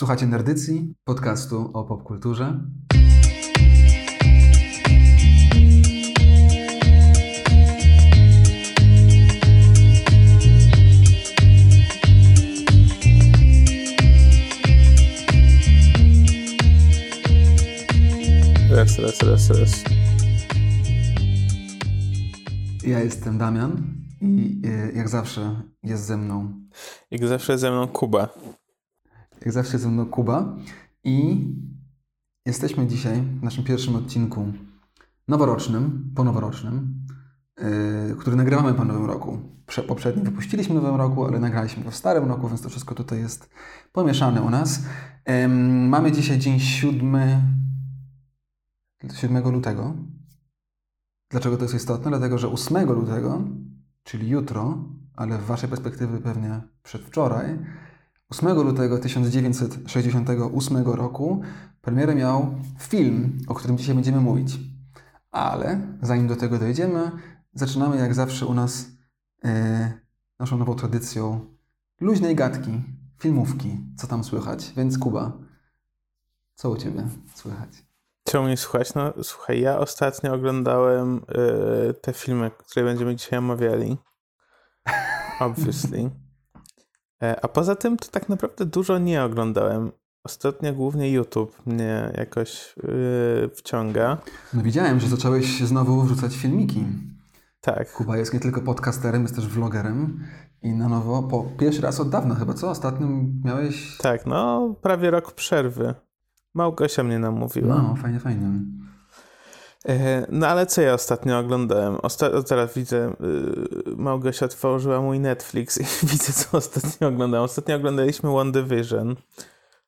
Słuchacie Nerdycji, podcastu o popkulturze. Raz, raz, raz, raz. Ja jestem Damian i e, jak zawsze jest ze mną, Jak zawsze ze mną Kuba. Jak zawsze ze mną Kuba i jesteśmy dzisiaj w naszym pierwszym odcinku noworocznym, ponoworocznym, yy, który nagrywamy po nowym roku. Prze- poprzedni wypuściliśmy w nowym roku, ale nagraliśmy go w starym roku, więc to wszystko tutaj jest pomieszane u nas. Em, mamy dzisiaj dzień 7, 7 lutego. Dlaczego to jest istotne? Dlatego, że 8 lutego, czyli jutro, ale w waszej perspektywy pewnie przedwczoraj, 8 lutego 1968 roku premierę miał film, o którym dzisiaj będziemy mówić. Ale zanim do tego dojdziemy, zaczynamy jak zawsze u nas e, naszą nową tradycją luźnej gadki, filmówki, co tam słychać. Więc Kuba, co u Ciebie słychać? Czemu mnie słuchać? No słuchaj, ja ostatnio oglądałem y, te filmy, które będziemy dzisiaj omawiali. Obviously. E, a poza tym to tak naprawdę dużo nie oglądałem. Ostatnio głównie YouTube mnie jakoś y, wciąga. No widziałem, że zacząłeś znowu wrzucać filmiki. Tak. Kuba jest nie tylko podcasterem, jest też vlogerem i na nowo, po pierwszy raz od dawna chyba, co? Ostatnio miałeś... Tak, no prawie rok przerwy. Małgosia mnie namówiła. No, fajnie, fajnie. E, No ale co ja ostatnio oglądałem? Osta- teraz widzę, yy, Małgosia otworzyła mój Netflix i widzę, co ostatnio oglądałem. Ostatnio oglądaliśmy One Division,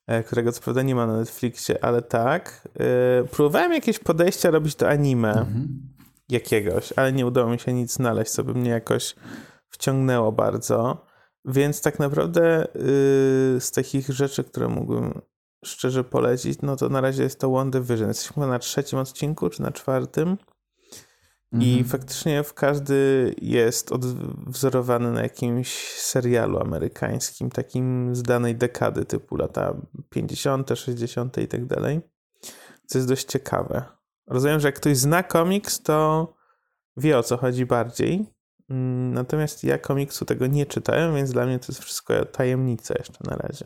e, którego co prawda nie ma na Netflixie, ale tak. E, Próbowałem jakieś podejścia robić do anime Mhm. jakiegoś, ale nie udało mi się nic znaleźć, co by mnie jakoś wciągnęło bardzo. Więc tak naprawdę yy, z takich rzeczy, które mógłbym szczerze polecić, no to na razie jest to One Division. Jesteśmy na trzecim odcinku, czy na czwartym. I Mhm. faktycznie w każdy jest odwzorowany na jakimś serialu amerykańskim, takim z danej dekady, typu lata 50., 60. i tak dalej. Co jest dość ciekawe. Rozumiem, że jak ktoś zna komiks, to wie o co chodzi bardziej. Mm, Natomiast ja komiksu tego nie czytałem, więc dla mnie to jest wszystko tajemnica jeszcze na razie.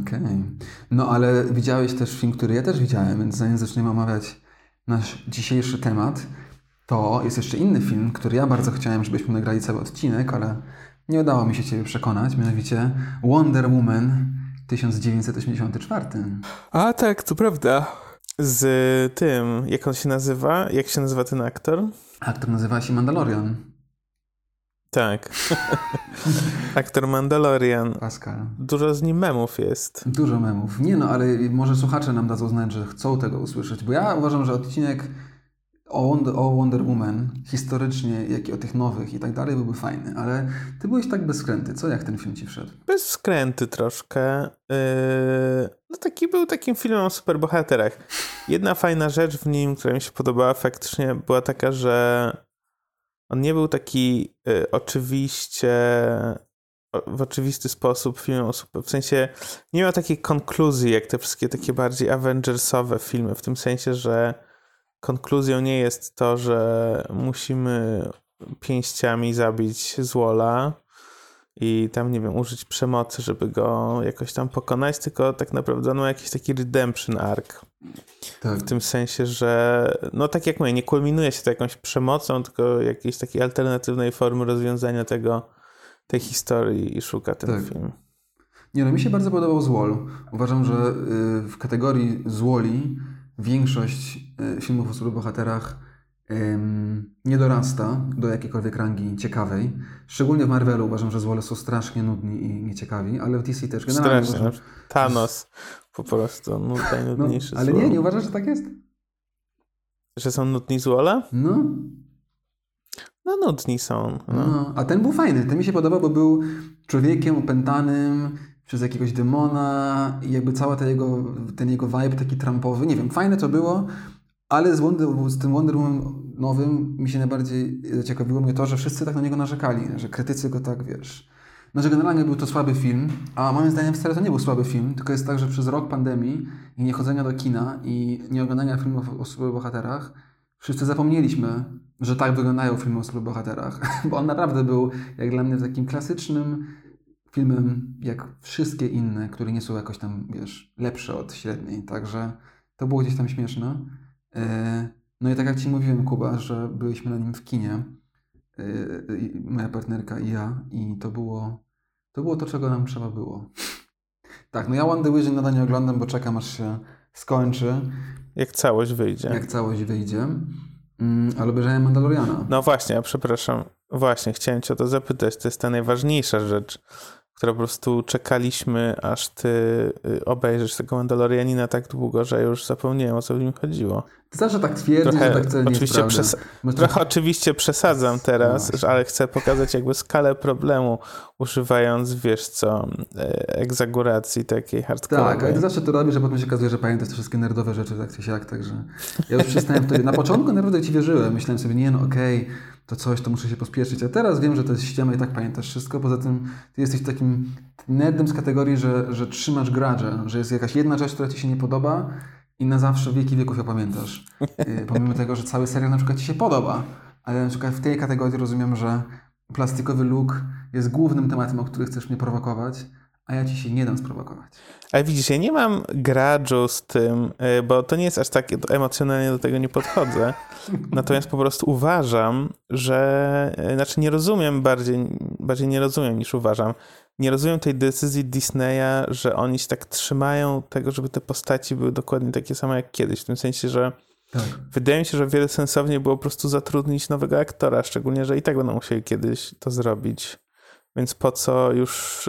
Okej. No ale widziałeś też film, który ja też widziałem, więc zanim zaczniemy omawiać nasz dzisiejszy temat, to jest jeszcze inny film, który ja bardzo chciałem, żebyśmy nagrali cały odcinek, ale nie udało mi się Ciebie przekonać, mianowicie Wonder Woman 1984. A tak, to prawda. Z tym, jak on się nazywa? Jak się nazywa ten aktor? Aktor nazywa się Mandalorian. Tak. Aktor Mandalorian. Pascal. Dużo z nim memów jest. Dużo memów. Nie no, ale może słuchacze nam dadzą znać, że chcą tego usłyszeć, bo ja uważam, że odcinek o Wonder, Woman historycznie, jak i o tych nowych i tak dalej byłby fajny, ale ty byłeś tak bezskręty. Co, jak ten film ci wszedł? Bez skręty troszkę. Yy, no taki był takim filmem o superbohaterach. Jedna fajna rzecz w nim, która mi się podobała faktycznie była taka, że on nie był taki y, oczywiście w oczywisty sposób filmem o. W sensie nie miał takiej konkluzji, jak te wszystkie takie bardziej Avengersowe filmy, w tym sensie, że konkluzją nie jest to, że musimy pięściami zabić złola i tam, nie wiem, użyć przemocy, żeby go jakoś tam pokonać, tylko tak naprawdę on ma jakiś taki redemption arc. Tak. W tym sensie, że no tak jak mówię, nie kulminuje się to jakąś przemocą, tylko jakiejś takiej alternatywnej formy rozwiązania tego, tej historii i szuka ten Tak. film. Nie no, mi się bardzo podobał Złol. Uważam, że y, w kategorii Złoli większość y, filmów o superbohaterach nie dorasta do jakiejkolwiek rangi ciekawej. Szczególnie w Marvelu uważam, że Złole są strasznie nudni i nieciekawi, ale w DC też generalnie Strasznie. uważam, Thanos po prostu no, no, najnudniejszy Ale zło. nie, nie uważasz, że tak jest? Że są nudni złola? No, No nudni są. No. no. A ten był fajny. Ten mi się podobał, bo był człowiekiem opętanym przez jakiegoś demona i jakby cały ten jego, ten jego vibe taki trampowy. Nie wiem, fajne to było, ale z, Wonder, z tym Wonder Woman nowym mi się najbardziej zaciekawiło mnie to, że wszyscy tak na niego narzekali, że krytycy go tak, wiesz, Znaczy generalnie był to słaby film, a moim zdaniem wcale to nie był słaby film, tylko jest tak, że przez rok pandemii i niechodzenia do kina i nieoglądania filmów o superbohaterach wszyscy zapomnieliśmy, że tak wyglądają filmy o superbohaterach, bo on naprawdę był jak dla mnie takim klasycznym filmem jak wszystkie inne, które nie są jakoś tam, wiesz, lepsze od średniej, także to było gdzieś tam śmieszne. E, no i tak jak Ci mówiłem, Kuba, że byliśmy na nim w kinie, e, moja partnerka i ja i to było to było to, czego nam trzeba było. Tak, no ja One Division nadal nie oglądam, bo czekam aż się skończy. Jak całość wyjdzie. Jak całość wyjdzie. Mm, ale obejrzałem Mandaloriana. No właśnie, ja przepraszam. Właśnie, chciałem cię o to zapytać. To jest ta najważniejsza rzecz które po prostu czekaliśmy, aż ty y, obejrzysz tego Mandalorianina tak długo, że już zapomniałem o co w nim chodziło. Ty zawsze tak twierdzisz, trochę, że tak wcale oczywiście nie jest przes- Trochę oczywiście przesadzam teraz, no ale chcę pokazać jakby skalę problemu, używając, wiesz co, e, egzaguracji takiej hardcore. Tak, ale ty zawsze to robisz, że potem się okazuje, że pamiętasz te wszystkie nerdowe rzeczy, tak czy siak, także ja już przestałem wtedy. Na początku naprawdę ci wierzyłem, myślałem sobie, nie no okej, okay, to coś, to muszę się pospieszyć, a teraz wiem, że to jest ściema i tak pamiętasz wszystko, poza tym ty jesteś takim nerdem z kategorii, że, że trzymasz gradże, że jest jakaś jedna rzecz, która ci się nie podoba i na zawsze wieki wieków ją pamiętasz. Y, pomimo tego, że cały serial na przykład Ci się podoba, ale na przykład w tej kategorii rozumiem, że plastikowy look jest głównym tematem, o który chcesz mnie prowokować, a ja Ci się nie dam sprowokować. Ale widzisz, ja nie mam gradżu z tym, y, bo to nie jest aż tak emocjonalnie do tego nie podchodzę. Natomiast po prostu uważam, że, y, znaczy nie rozumiem bardziej, bardziej nie rozumiem niż uważam, nie rozumiem tej decyzji Disneya, że oni się tak trzymają tego, żeby te postaci były dokładnie takie same jak kiedyś. W tym sensie, że tak. wydaje mi się, że wiele sensowniej było po prostu zatrudnić nowego aktora, szczególnie, że i tak będą musieli kiedyś to zrobić. Więc po co już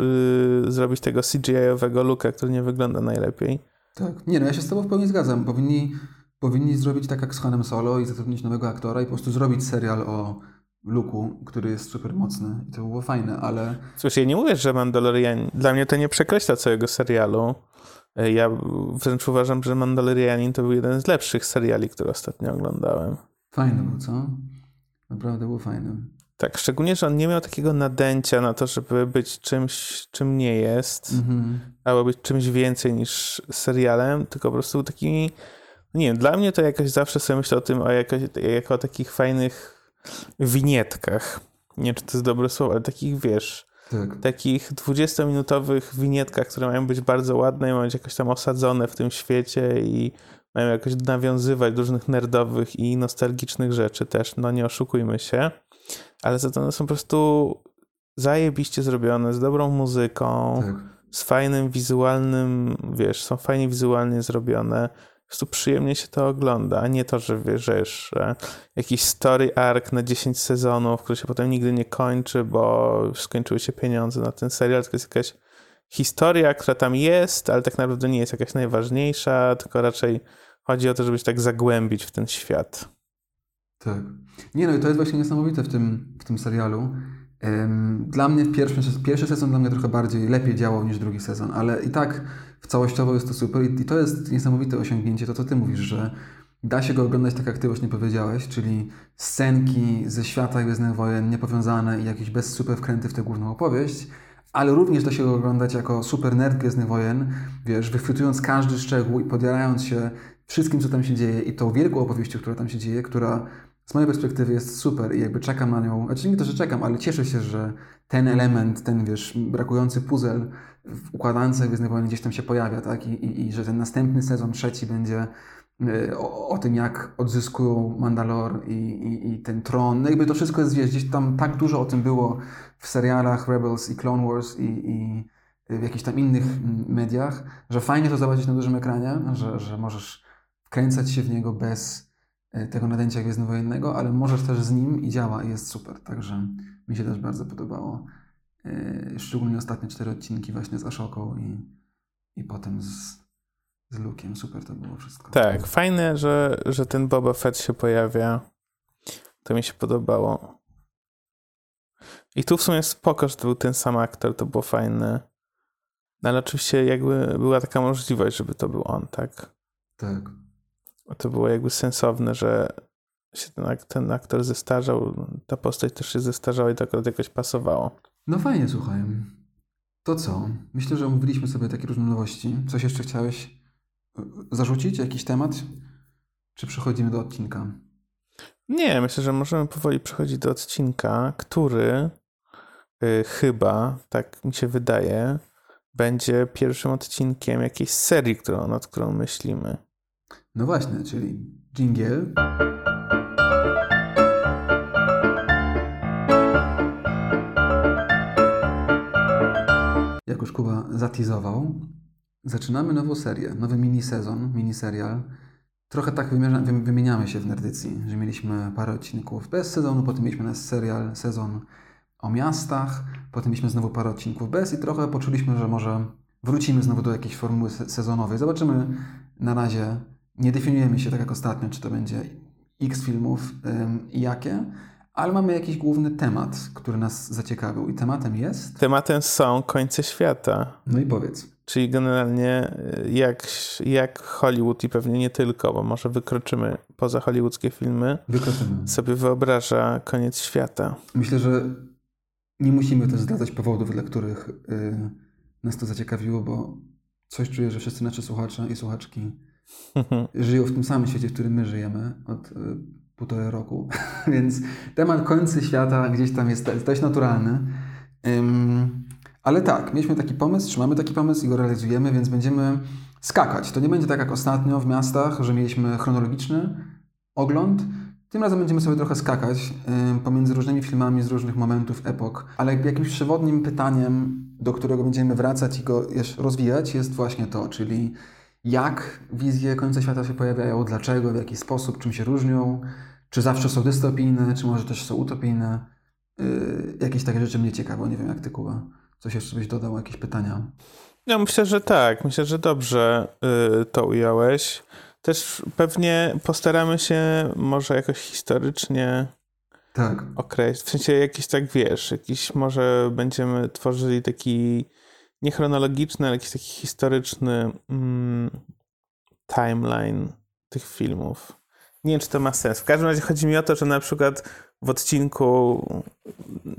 yy, zrobić tego CGI-owego looka, który nie wygląda najlepiej? Tak. Nie, no ja się z tobą w pełni zgadzam. Powinni, powinni zrobić tak jak z Hanem Solo i zatrudnić nowego aktora i po prostu zrobić serial o Luku, który jest super mocny i to było fajne, ale... Cóż, ja nie mówię, że Mandalorian... Dla mnie to nie przekreśla całego serialu. Ja wręcz uważam, że Mandalorianin to był jeden z lepszych seriali, które ostatnio oglądałem. Fajny był, co? Naprawdę był fajny. Tak, szczególnie, że on nie miał takiego nadęcia na to, żeby być czymś, czym nie jest, mm-hmm. albo być czymś więcej niż serialem, tylko po prostu taki... Nie wiem, dla mnie to jakoś zawsze sobie myślę o tym o jakoś, jako o takich fajnych winietkach. Nie wiem, czy to jest dobre słowo, ale takich, wiesz, tak. takich 20-minutowych winietkach, które mają być bardzo ładne i mają być jakoś tam osadzone w tym świecie i mają jakoś nawiązywać do różnych nerdowych i nostalgicznych rzeczy też, no nie oszukujmy się, ale za to one są po prostu zajebiście zrobione, z dobrą muzyką, tak. z fajnym wizualnym, wiesz, są fajnie wizualnie zrobione, po prostu przyjemnie się to ogląda, a nie to, że wiesz, że jakiś story arc na 10 sezonów, który się potem nigdy nie kończy, bo skończyły się pieniądze na ten serial, tylko jest jakaś historia, która tam jest, ale tak naprawdę nie jest jakaś najważniejsza, tylko raczej chodzi o to, żeby się tak zagłębić w ten świat. Tak. Nie no i to jest właśnie niesamowite w tym, w tym serialu. Dla mnie pierwszy, pierwszy sezon dla mnie trochę bardziej, lepiej działał niż drugi sezon, ale i tak całościowo jest to super i to jest niesamowite osiągnięcie, to co ty mówisz, że da się go oglądać tak jak ty właśnie powiedziałeś, czyli scenki ze świata Gwiezdnych Wojen niepowiązane i jakieś bez super wkręty w tę główną opowieść, ale również da się go oglądać jako super nerd Gwiezdnych Wojen, wiesz, wychwytując każdy szczegół i podjarając się wszystkim, co tam się dzieje i tą wielką opowieścią, która tam się dzieje, która z mojej perspektywy jest super i jakby czekam na nią. Znaczy nie to, że czekam, ale cieszę się, że ten element, ten wiesz, brakujący puzzle w układance Gwiezdnych Wojen gdzieś tam się pojawia, tak? I, i, i że ten następny sezon, trzeci będzie y, o, o, tym, jak odzyskują Mandalor i, i, i, ten tron. No jakby to wszystko jest, wiesz, gdzieś tam tak dużo o tym było w serialach Rebels i Clone Wars i, w jakichś tam innych mediach, że fajnie to zobaczyć na dużym ekranie, że, że możesz wkręcać się w niego bez tego nadęcia gwiezdnowojennego, ale możesz też z nim i działa i jest super. Także mi się też bardzo podobało. E, szczególnie ostatnie cztery odcinki właśnie z Ashoką i, i potem z, z Luke'iem. Super to było wszystko. Tak, fajne, że, że ten Boba Fett się pojawia. To mi się podobało. I tu w sumie spoko, że to był ten sam aktor, to było fajne. No ale oczywiście jakby była taka możliwość, żeby to był on, tak? Tak to było jakby sensowne, że się ten, ten aktor zestarzał, ta postać też się zestarzała i to akurat jakoś pasowało. No fajnie, słuchaj. To co? Myślę, że omówiliśmy sobie takie różne nowości. Coś jeszcze chciałeś y, zarzucić? Jakiś temat? Czy przechodzimy do odcinka? Nie, myślę, że możemy powoli przechodzić do odcinka, który y, chyba, tak mi się wydaje, będzie pierwszym odcinkiem jakiejś serii, którą, nad którą myślimy. No właśnie, czyli jingle. Jak już Kuba zatizował, zaczynamy nową serię, nowy mini-sezon, mini-serial. Trochę tak wymieniamy się w Nerdycji, że mieliśmy parę odcinków bez sezonu, potem mieliśmy serial, sezon o miastach, potem mieliśmy znowu parę odcinków bez i trochę poczuliśmy, że może wrócimy znowu do jakiejś formuły sezonowej. Zobaczymy na razie, nie definiujemy się tak jak ostatnio, czy to będzie x filmów i jakie, ale mamy jakiś główny temat, który nas zaciekawił i tematem jest... Tematem są końce świata. No i powiedz. Czyli generalnie y, jak, jak Hollywood i pewnie nie tylko, bo może wykroczymy poza hollywoodzkie filmy, wykroczymy. sobie wyobraża koniec świata. Myślę, że nie musimy też zdradzać powodów, dla których y, nas to zaciekawiło, bo coś czuję, że wszyscy nasi słuchacze i słuchaczki żyją w tym samym świecie, w którym my żyjemy od y, półtorej roku. Więc temat końca świata gdzieś tam jest dość naturalny. Ale tak, mieliśmy taki pomysł, trzymamy taki pomysł i go realizujemy, więc będziemy skakać. To nie będzie tak jak ostatnio w miastach, że mieliśmy chronologiczny ogląd. Tym razem będziemy sobie trochę skakać pomiędzy różnymi filmami z różnych momentów, epok, ale jakimś przewodnim pytaniem, do którego będziemy wracać i go jeszcze rozwijać, jest właśnie to, czyli jak wizje końca świata się pojawiają, dlaczego, w jaki sposób, czym się różnią, czy zawsze są dystopijne, czy może też są utopijne. Yy, jakieś takie rzeczy mnie ciekawią, nie wiem jak ty, Kuba. Coś jeszcze byś dodał, jakieś pytania? Ja myślę, że tak. Myślę, że dobrze yy, to ująłeś. Też pewnie postaramy się może jakoś historycznie tak. określić. W sensie jakiś tak, wiesz, jakiś może będziemy tworzyli taki niechronologiczny, ale jakiś taki historyczny mm, timeline tych filmów. Nie wiem, czy to ma sens. W każdym razie chodzi mi o to, że na przykład w odcinku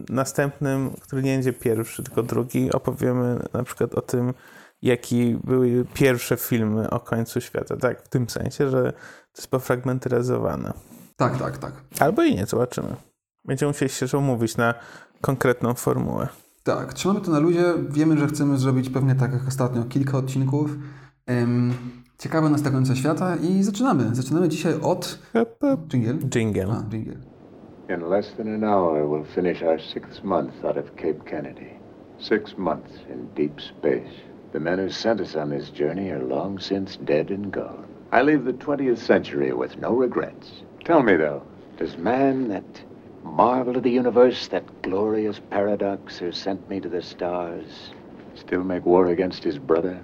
następnym, który nie będzie pierwszy, tylko drugi, opowiemy na przykład o tym, jakie były pierwsze filmy o końcu świata. Tak, w tym sensie, że to jest pofragmentaryzowane. Tak, tak, tak. Albo i nie, zobaczymy. Będziemy musieli się umówić na konkretną formułę. Tak, trzymamy to na luzie. Wiemy, że chcemy zrobić pewnie tak jak ostatnio kilka odcinków. Um, ciekawe nas końca świata i zaczynamy. Zaczynamy dzisiaj od... Jingle? Jingle. A, jingle. In less than an hour we'll finish our sixth month out of Cape Kennedy. Six months in deep space. The men who sent us on this journey are long since dead and gone. I leave the 20th century with no regrets. Tell me, though, does man, that marvel the universe, that glorious paradox who sent me to the stars, still make war against his brother?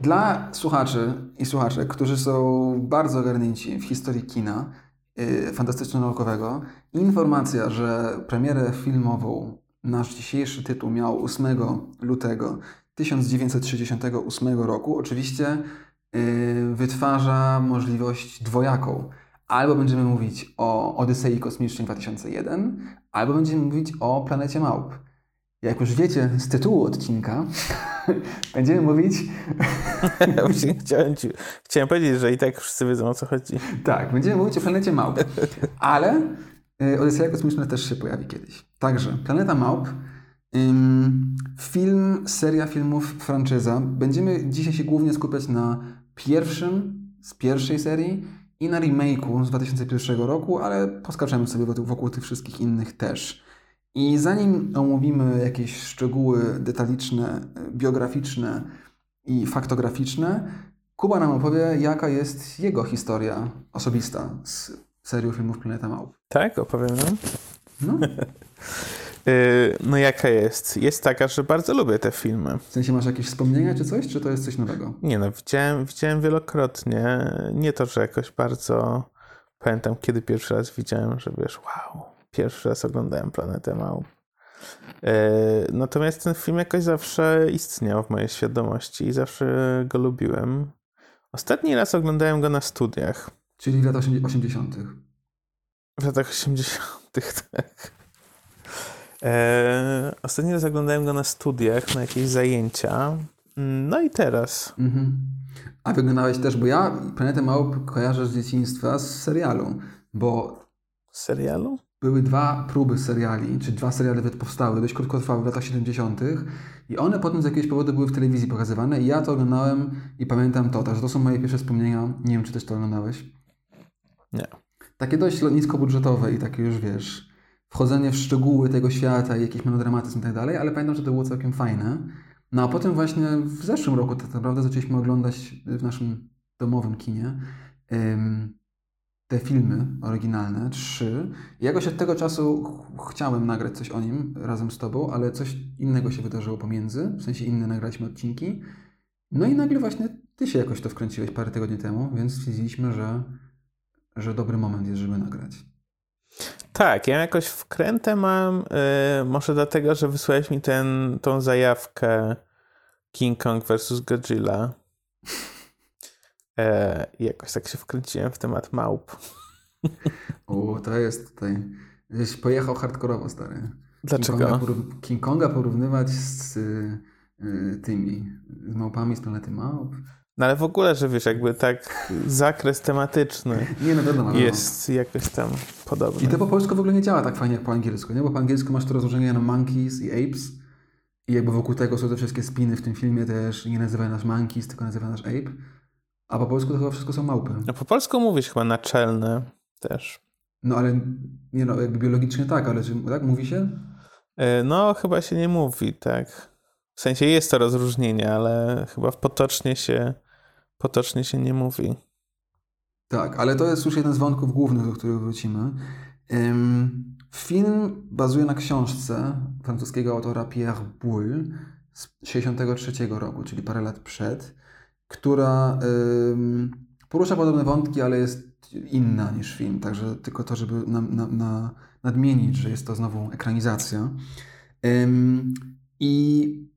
Dla słuchaczy i słuchaczek, którzy są bardzo ogarnięci w historii kina yy, fantastyczno-naukowego, informacja, że premierę filmową nasz dzisiejszy tytuł miał 8 lutego 1968 roku, oczywiście yy, wytwarza możliwość dwojaką. Albo będziemy mówić o Odysei Kosmicznej 2001, albo będziemy mówić o Planecie Małp. Jak już wiecie z tytułu odcinka, będziemy mówić... chciałem, ci, chciałem powiedzieć, że i tak wszyscy wiedzą o co chodzi. Tak, będziemy mówić o Planecie Małp. Ale y, Odyseja Kosmiczna też się pojawi kiedyś. Także Planeta Małp, film, seria filmów, franczyza. Będziemy dzisiaj się głównie skupiać na pierwszym z pierwszej serii i na remake'u z 2001 roku, ale poskaczemy sobie wokół tych wszystkich innych też. I zanim omówimy jakieś szczegóły detaliczne, biograficzne i faktograficzne, Kuba nam opowie, jaka jest jego historia osobista z serią filmów Planeta Małp. Tak, opowiem nam. No. Y, no jaka jest? Jest taka, że bardzo lubię te filmy. W sensie masz jakieś wspomnienia czy coś, czy to jest coś nowego? Nie no, widziałem, widziałem wielokrotnie. Nie to, że jakoś bardzo pamiętam, kiedy pierwszy raz widziałem, że wiesz, wow, pierwszy raz oglądałem Planetę Małp. Y, natomiast ten film jakoś zawsze istniał w mojej świadomości i zawsze go lubiłem. Ostatni raz oglądałem go na studiach. Czyli w latach 80. W latach 80., tak. E, ostatnio zaglądałem go na studiach, na jakieś zajęcia. No i teraz. Mhm. A wyglądałeś też, bo ja Planetę Małp kojarzę z dzieciństwa z serialu, bo... Z serialu? Były dwa próby seriali, czy dwa seriale powstały, dość krótkotrwałe w latach 70. i one potem z jakiegoś powodu były w telewizji pokazywane i ja to oglądałem i pamiętam to, także to są moje pierwsze wspomnienia. Nie wiem, czy też to oglądałeś. Nie. Takie dość niskobudżetowe i takie już, wiesz, wchodzenie w szczegóły tego świata i jakiś melodramatyzm i tak dalej, ale pamiętam, że to było całkiem fajne. No a potem właśnie w zeszłym roku tak naprawdę zaczęliśmy oglądać w naszym domowym kinie te filmy oryginalne, trzy. I jakoś od tego czasu ch chciałem nagrać coś o nim razem z Tobą, ale coś innego się wydarzyło pomiędzy, w sensie inne nagraliśmy odcinki. No i nagle właśnie Ty się jakoś to wkręciłeś parę tygodni temu, więc stwierdziliśmy, że, że dobry moment jest, żeby nagrać. Tak, ja jakoś wkrętę mam, yy, może dlatego, że wysłałeś mi ten, tą zajawkę King Kong vs. Godzilla. E, jakoś tak się wkręciłem w temat małp. O, to jest tutaj. Gdzieś pojechał hardkorowo, stary. Dlaczego? King Konga, King Konga porównywać z y, tymi z małpami z planety małp. No ale w ogóle, że wiesz, jakby tak zakres tematyczny nie, no wiadomo, jest jakoś tam podobny. I to po polsku w ogóle nie działa tak fajnie jak po angielsku, nie? Bo po angielsku masz to rozróżnienie na monkeys i apes i jakby wokół tego są te wszystkie spiny w tym filmie też. Nie nazywają nas monkeys, tylko nazywają nas ape. A po polsku to chyba wszystko są małpy. No po polsku mówisz chyba naczelne też. No ale nie no, jakby biologicznie tak, ale czy, tak mówi się? E, no chyba się nie mówi, tak. W sensie jest to rozróżnienie, ale chyba potocznie się, potocznie się nie mówi. Tak, ale to jest już jeden z wątków głównych, do których wrócimy. Film bazuje na książce francuskiego autora Pierre Boulle z 1963 roku, czyli parę lat przed która porusza podobne wątki, ale jest inna niż film. Także tylko to, żeby na, na, na nadmienić, że jest to znowu ekranizacja. I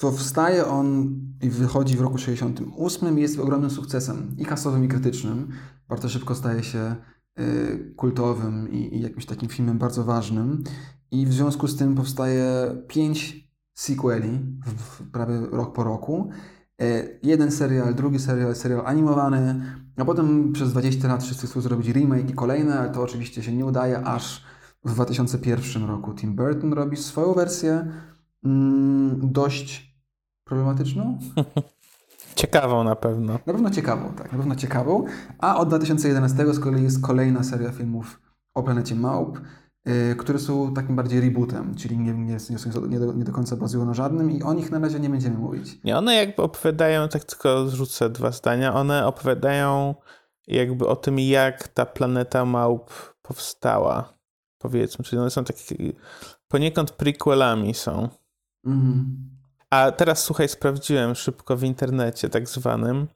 powstaje on i wychodzi w roku 68 jest ogromnym sukcesem i kasowym i krytycznym. Bardzo szybko staje się y, kultowym i, jakimś takim filmem bardzo ważnym. I w związku z tym powstaje pięć sequeli w, prawie rok po roku. E, jeden serial, drugi serial, serial animowany, a potem przez 20 lat wszyscy chcą zrobić remake i kolejne, ale to oczywiście się nie udaje, aż w 2001 roku Tim Burton robi swoją wersję mm, dość problematyczną. Ciekawą na pewno. Na pewno ciekawą, tak, na pewno ciekawą. A od 2011 z kolei jest kolejna seria filmów o planecie Małp. Y, które są takim bardziej rebootem, czyli nie, nie, nie, do, nie do końca bazują na żadnym i o nich na razie nie będziemy mówić. Nie, one jakby opowiadają, tak tylko zrzucę dwa zdania, one opowiadają jakby o tym, jak ta planeta małp powstała, powiedzmy, czyli one są takie poniekąd prequelami są. Mhm. A teraz słuchaj, sprawdziłem szybko w internecie tak zwanym.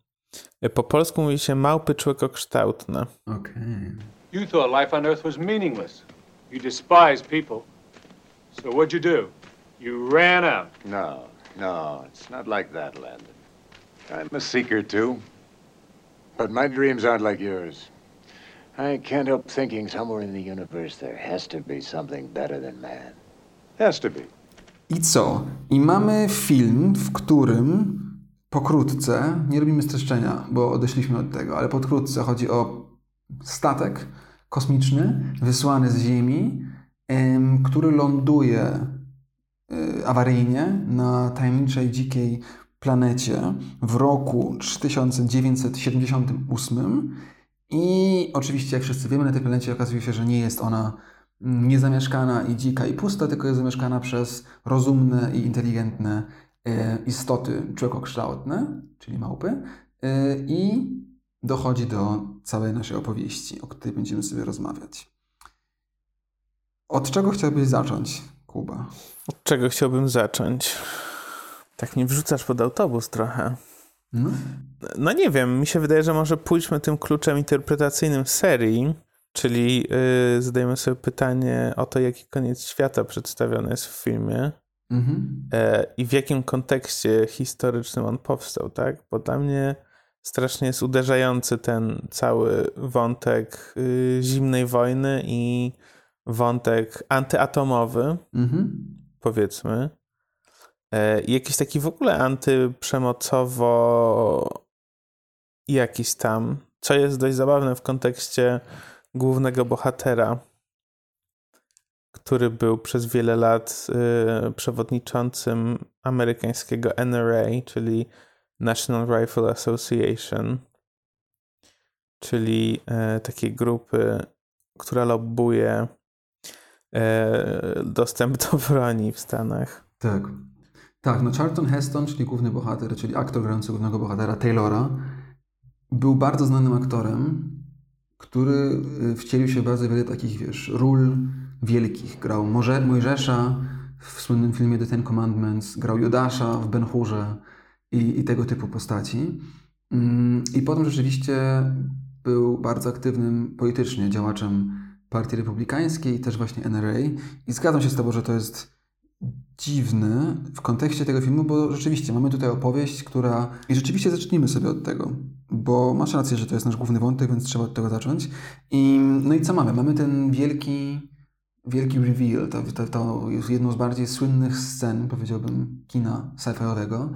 Po polsku mówi się małpy człowiekokształtne. Okej. Okay. You thought life on Earth was meaningless. You despise people. So what'd you do? You ran out. No, no, it's not like that, Landon. I'm a seeker, too. But my dreams aren't like yours. I can't help thinking somewhere in the universe there has to be something better than man. Has to be. I co? I mamy film, w którym pokrótce, nie robimy streszczenia, bo odeszliśmy od tego, ale pokrótce chodzi o statek, kosmiczny wysłany z Ziemi, który ląduje e, awaryjnie na tajemniczej, dzikiej planecie w roku 3978. I oczywiście, jak wszyscy wiemy, na tej planecie okazuje się, że nie jest ona niezamieszkana i dzika i pusta, tylko jest zamieszkana przez rozumne i inteligentne e, istoty człowiekokształtne, czyli małpy. E, I dochodzi do całej naszej opowieści, o której będziemy sobie rozmawiać. Od czego chciałbyś zacząć, Kuba? Od czego chciałbym zacząć? Tak mnie wrzucasz pod autobus trochę. No. no nie wiem, mi się wydaje, że może pójdźmy tym kluczem interpretacyjnym serii, czyli yy, zadajmy sobie pytanie o to, jaki koniec świata przedstawiony jest w filmie. Mhm. E, I w jakim kontekście historycznym on powstał, tak? Bo dla mnie strasznie jest uderzający ten cały wątek y, zimnej wojny i wątek antyatomowy, Mhm. powiedzmy. E, jakiś taki w ogóle antyprzemocowo jakiś tam, co jest dość zabawne w kontekście głównego bohatera, który był przez wiele lat y, przewodniczącym amerykańskiego NRA, czyli National Rifle Association, czyli y, takiej grupy, która lobbuje y, dostęp do broni w Stanach. Tak. Tak, no Charlton Heston, czyli główny bohater, czyli aktor grający głównego bohatera Taylora, był bardzo znanym aktorem, który y, wcielił się w bardzo wiele takich, wiesz, ról wielkich. Grał Może, Mojżesza w słynnym filmie The Ten Commandments, grał Judasza w Ben Hurze i, i tego typu postaci. Mm, I potem rzeczywiście był bardzo aktywnym politycznie działaczem Partii Republikańskiej też właśnie NRA. I zgadzam się z Tobą, że to jest dziwne w kontekście tego filmu, bo rzeczywiście mamy tutaj opowieść, która... I rzeczywiście zacznijmy sobie od tego, bo masz rację, że to jest nasz główny wątek, więc trzeba od tego zacząć. I, no i co mamy? Mamy ten wielki, wielki reveal. To, to, to jest jedną z bardziej słynnych scen, powiedziałbym, kina sci-fiowego.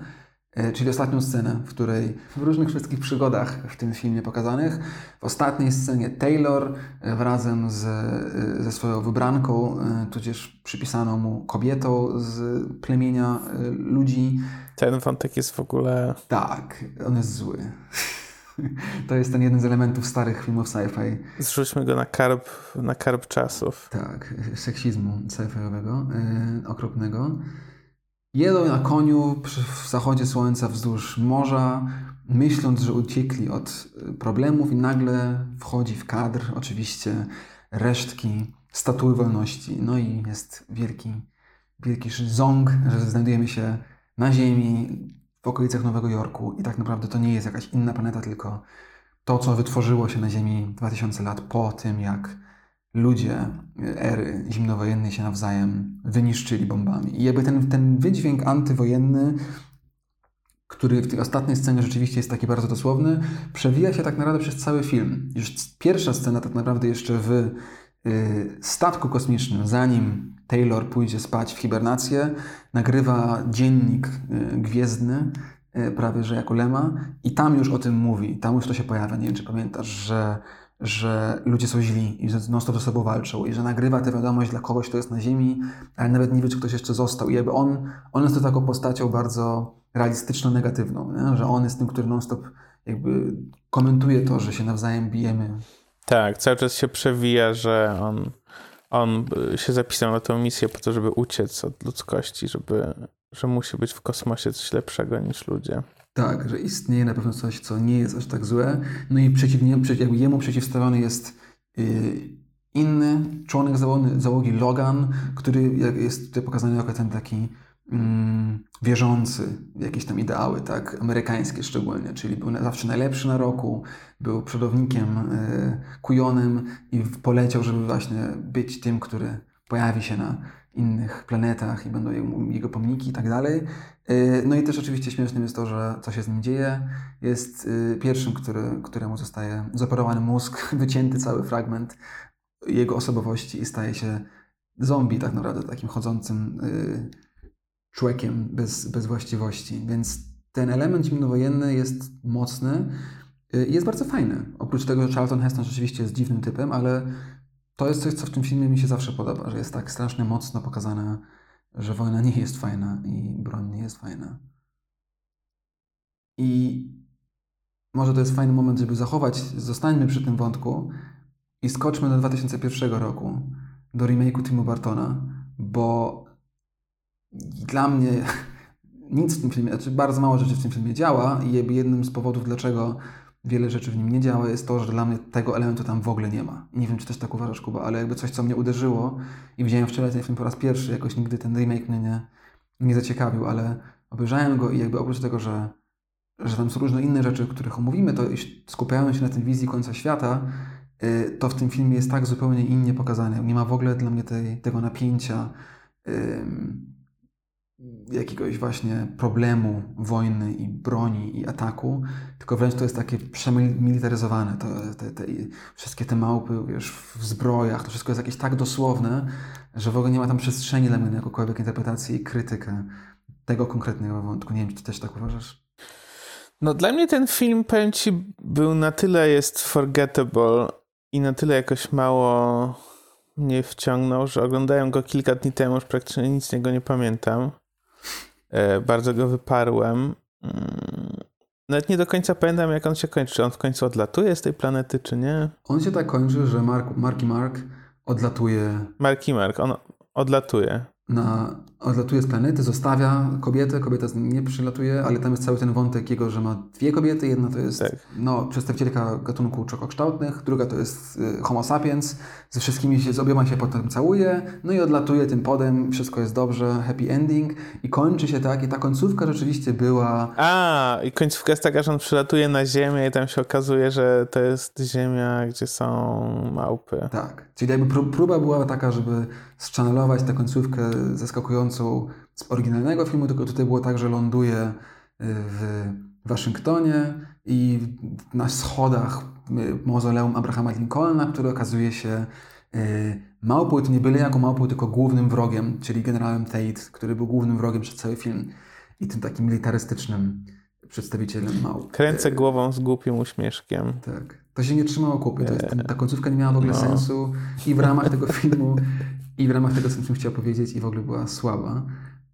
E, czyli ostatnią scenę, w której w różnych wszystkich przygodach w tym filmie pokazanych, w ostatniej scenie Taylor e, razem z, e, ze swoją wybranką, tudzież przypisaną mu kobietą z plemienia ludzi. Ten wątek jest w ogóle... Tak, on jest zły. To jest ten jeden z elementów starych filmów sci-fi. Zrzućmy go na karb, na karb czasów. Tak, seksizmu sci-fiowego, yy, okropnego. Jedą na koniu w zachodzie słońca wzdłuż morza, myśląc, że uciekli od y, problemów i nagle wchodzi w kadr oczywiście resztki statuły wolności. No i jest wielki, wielki ząg, że znajdujemy się na Ziemi, w okolicach Nowego Jorku i tak naprawdę to nie jest jakaś inna planeta, tylko to, co wytworzyło się na Ziemi 2000 lat po tym, jak ludzie ery zimnowojennej się nawzajem wyniszczyli bombami. I jakby ten, ten wydźwięk antywojenny, który w tej ostatniej scenie rzeczywiście jest taki bardzo dosłowny, przewija się tak naprawdę przez cały film. Już pierwsza scena tak naprawdę jeszcze w y, statku kosmicznym, zanim Taylor pójdzie spać w hibernację, nagrywa dziennik y, gwiezdny, y, prawie że jako Lema, i tam już o tym mówi, tam już to się pojawia. Nie wiem, czy pamiętasz, że że ludzie są źli i że non-stop ze sobą walczą i że nagrywa tę wiadomość dla kogoś, kto jest na ziemi, ale nawet nie wie, czy ktoś jeszcze został. I jakby on, on jest to taką postacią bardzo realistyczno-negatywną, nie? że on jest tym, który non-stop jakby komentuje to, że się nawzajem bijemy. Tak, cały czas się przewija, że on, on się zapisał na tę misję po to, żeby uciec od ludzkości, żeby, że musi być w kosmosie coś lepszego niż ludzie. Tak, że istnieje na pewno coś, co nie jest aż tak złe. No i przeciwnie, jakby jemu przeciwstawiony jest yy, inny członek załogi, Logan, który jest tutaj pokazany jako ten taki mm, wierzący w jakieś tam ideały, tak, amerykańskie szczególnie, czyli był zawsze najlepszy na roku, był przodownikiem, yy, kujonem i poleciał, żeby właśnie być tym, który pojawi się na innych planetach i będą jego pomniki i tak dalej. Y, no i też oczywiście śmiesznym jest to, że co się z nim dzieje. Jest y, pierwszym, który, któremu zostaje zoperowany mózg, wycięty cały fragment jego osobowości i staje się zombie tak naprawdę, takim chodzącym y, człowiekiem bez, bez właściwości. Więc ten element zimnowojenny jest mocny i jest bardzo fajny. Oprócz tego, że Charlton Heston rzeczywiście jest dziwnym typem, ale to jest coś, co w tym filmie mi się zawsze podoba, że jest tak strasznie mocno pokazane, że wojna nie jest fajna i broń nie jest fajna. I może to jest fajny moment, żeby zachować, zostańmy przy tym wątku i skoczmy do 2001 roku, do remake'u Timu Bartona, bo dla mnie nic w tym filmie, znaczy bardzo mało rzeczy w tym filmie działa i jednym z powodów, dlaczego wiele rzeczy w nim nie działa, jest to, że dla mnie tego elementu tam w ogóle nie ma. Nie wiem, czy też tak uważasz, Kuba, ale jakby coś, co mnie uderzyło i widziałem wczoraj ten film po raz pierwszy, jakoś nigdy ten remake mnie nie, nie zaciekawił, ale obejrzałem go i jakby oprócz tego, że, że tam są różne inne rzeczy, których omówimy, to skupiając się na tym wizji końca świata, y, to w tym filmie jest tak zupełnie innie pokazane. Nie ma w ogóle dla mnie tej, tego napięcia jakiegoś właśnie problemu wojny i broni i ataku, tylko wręcz to jest takie przemilitaryzowane. To, te, te, wszystkie te małpy wiesz, w zbrojach, to wszystko jest jakieś tak dosłowne, że w ogóle nie ma tam przestrzeni dla mnie na jakąkolwiek interpretację i krytykę tego konkretnego wątku. Nie wiem, czy ty też tak uważasz? No dla mnie ten film, powiem ci, był na tyle jest forgettable i na tyle jakoś mało mnie wciągnął, że oglądałem go kilka dni temu, już praktycznie nic z niego nie pamiętam. E, bardzo go wyparłem. Mm, nawet nie do końca pamiętam, jak on się kończy. Czy on w końcu odlatuje z tej planety, czy nie? On się tak kończy, że Mark, Marky Mark odlatuje. Marki Mark, on odlatuje na, odlatuje z planety, zostawia kobietę, kobieta nie przylatuje, ale tam jest cały ten wątek jego, że ma dwie kobiety, jedna to jest tak. no, przedstawicielka gatunku czokokształtnych, druga to jest y, homo sapiens, ze wszystkimi się, z obiema się potem całuje, no i odlatuje tym podem, wszystko jest dobrze, happy ending. I kończy się tak i ta końcówka rzeczywiście była... A, i końcówka jest taka, że on przylatuje na Ziemię i tam się okazuje, że to jest Ziemia, gdzie są małpy. Tak, czyli jakby próba była taka, żeby zchannelować tę końcówkę zaskakującą z oryginalnego filmu, tylko tutaj było tak, że ląduje y, w Waszyngtonie i na schodach y, mauzoleum Abrahama Lincolna, który okazuje się y, małpą, to nie byle jako małpą, tylko głównym wrogiem, czyli generałem Tate, który był głównym wrogiem przez cały film i tym takim militarystycznym przedstawicielem małp. Kręcę głową z głupim uśmieszkiem. Tak. To się nie trzymało kupy. To jest, ta końcówka nie miała w ogóle no. sensu i w ramach tego filmu i w ramach tego, co bym chciał powiedzieć, i w ogóle była słaba.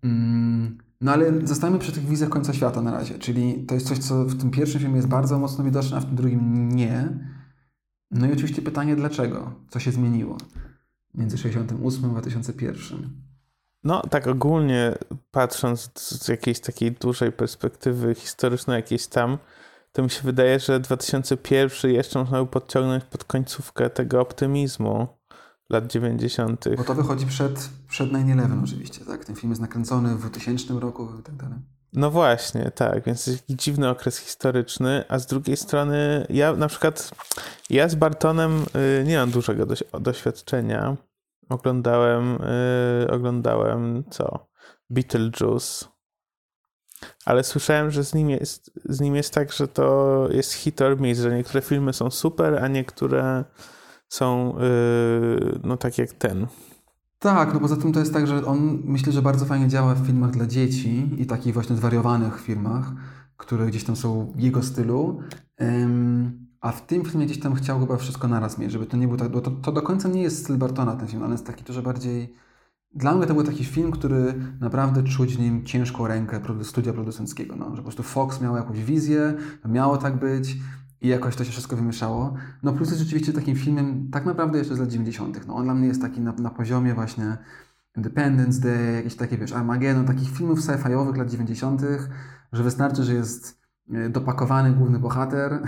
Mm, no ale zostańmy przy tych wizjach końca świata na razie, czyli to jest coś, co w tym pierwszym filmie jest bardzo mocno widoczne, a w tym drugim nie. No i oczywiście pytanie, dlaczego? Co się zmieniło między 68 a 2001? No, tak ogólnie patrząc z jakiejś takiej dużej perspektywy historycznej, jakiejś tam, to mi się wydaje, że 2001 jeszcze można by podciągnąć pod końcówkę tego optymizmu lat 90. Bo to wychodzi przed, przed 9-11 oczywiście, tak? Ten film jest nakręcony w 2000 roku i tak dalej. No właśnie, tak, więc jest jakiś dziwny okres historyczny, a z drugiej strony ja na przykład, ja z Bartonem y, nie mam dużego doświadczenia. Oglądałem, y, oglądałem co? Beetlejuice. Ale słyszałem, że z nim, jest, z nim jest tak, że to jest hit or miss, że niektóre filmy są super, a niektóre są yy, no tak jak ten. Tak, no poza tym to jest tak, że on myślę, że bardzo fajnie działa w filmach dla dzieci i takich właśnie zwariowanych filmach, które gdzieś tam są jego stylu. A w tym filmie gdzieś tam chciał chyba wszystko naraz mieć, żeby to nie był tak, bo to, to do końca nie jest styl Bartona ten film, ale jest taki dużo bardziej... Dla mnie to był taki film, który naprawdę czuć w nim ciężką rękę studia producenckiego, no, że po prostu Fox miał jakąś wizję, miało tak być, i jakoś to się wszystko wymieszało. No plus jest rzeczywiście takim filmem tak naprawdę jeszcze z lat 90. No on dla mnie jest taki na, na poziomie właśnie Independence Day, jakieś takie, wiesz, Armageddon, takich filmów sci-fiowych lat 90., że wystarczy, że jest e, dopakowany główny bohater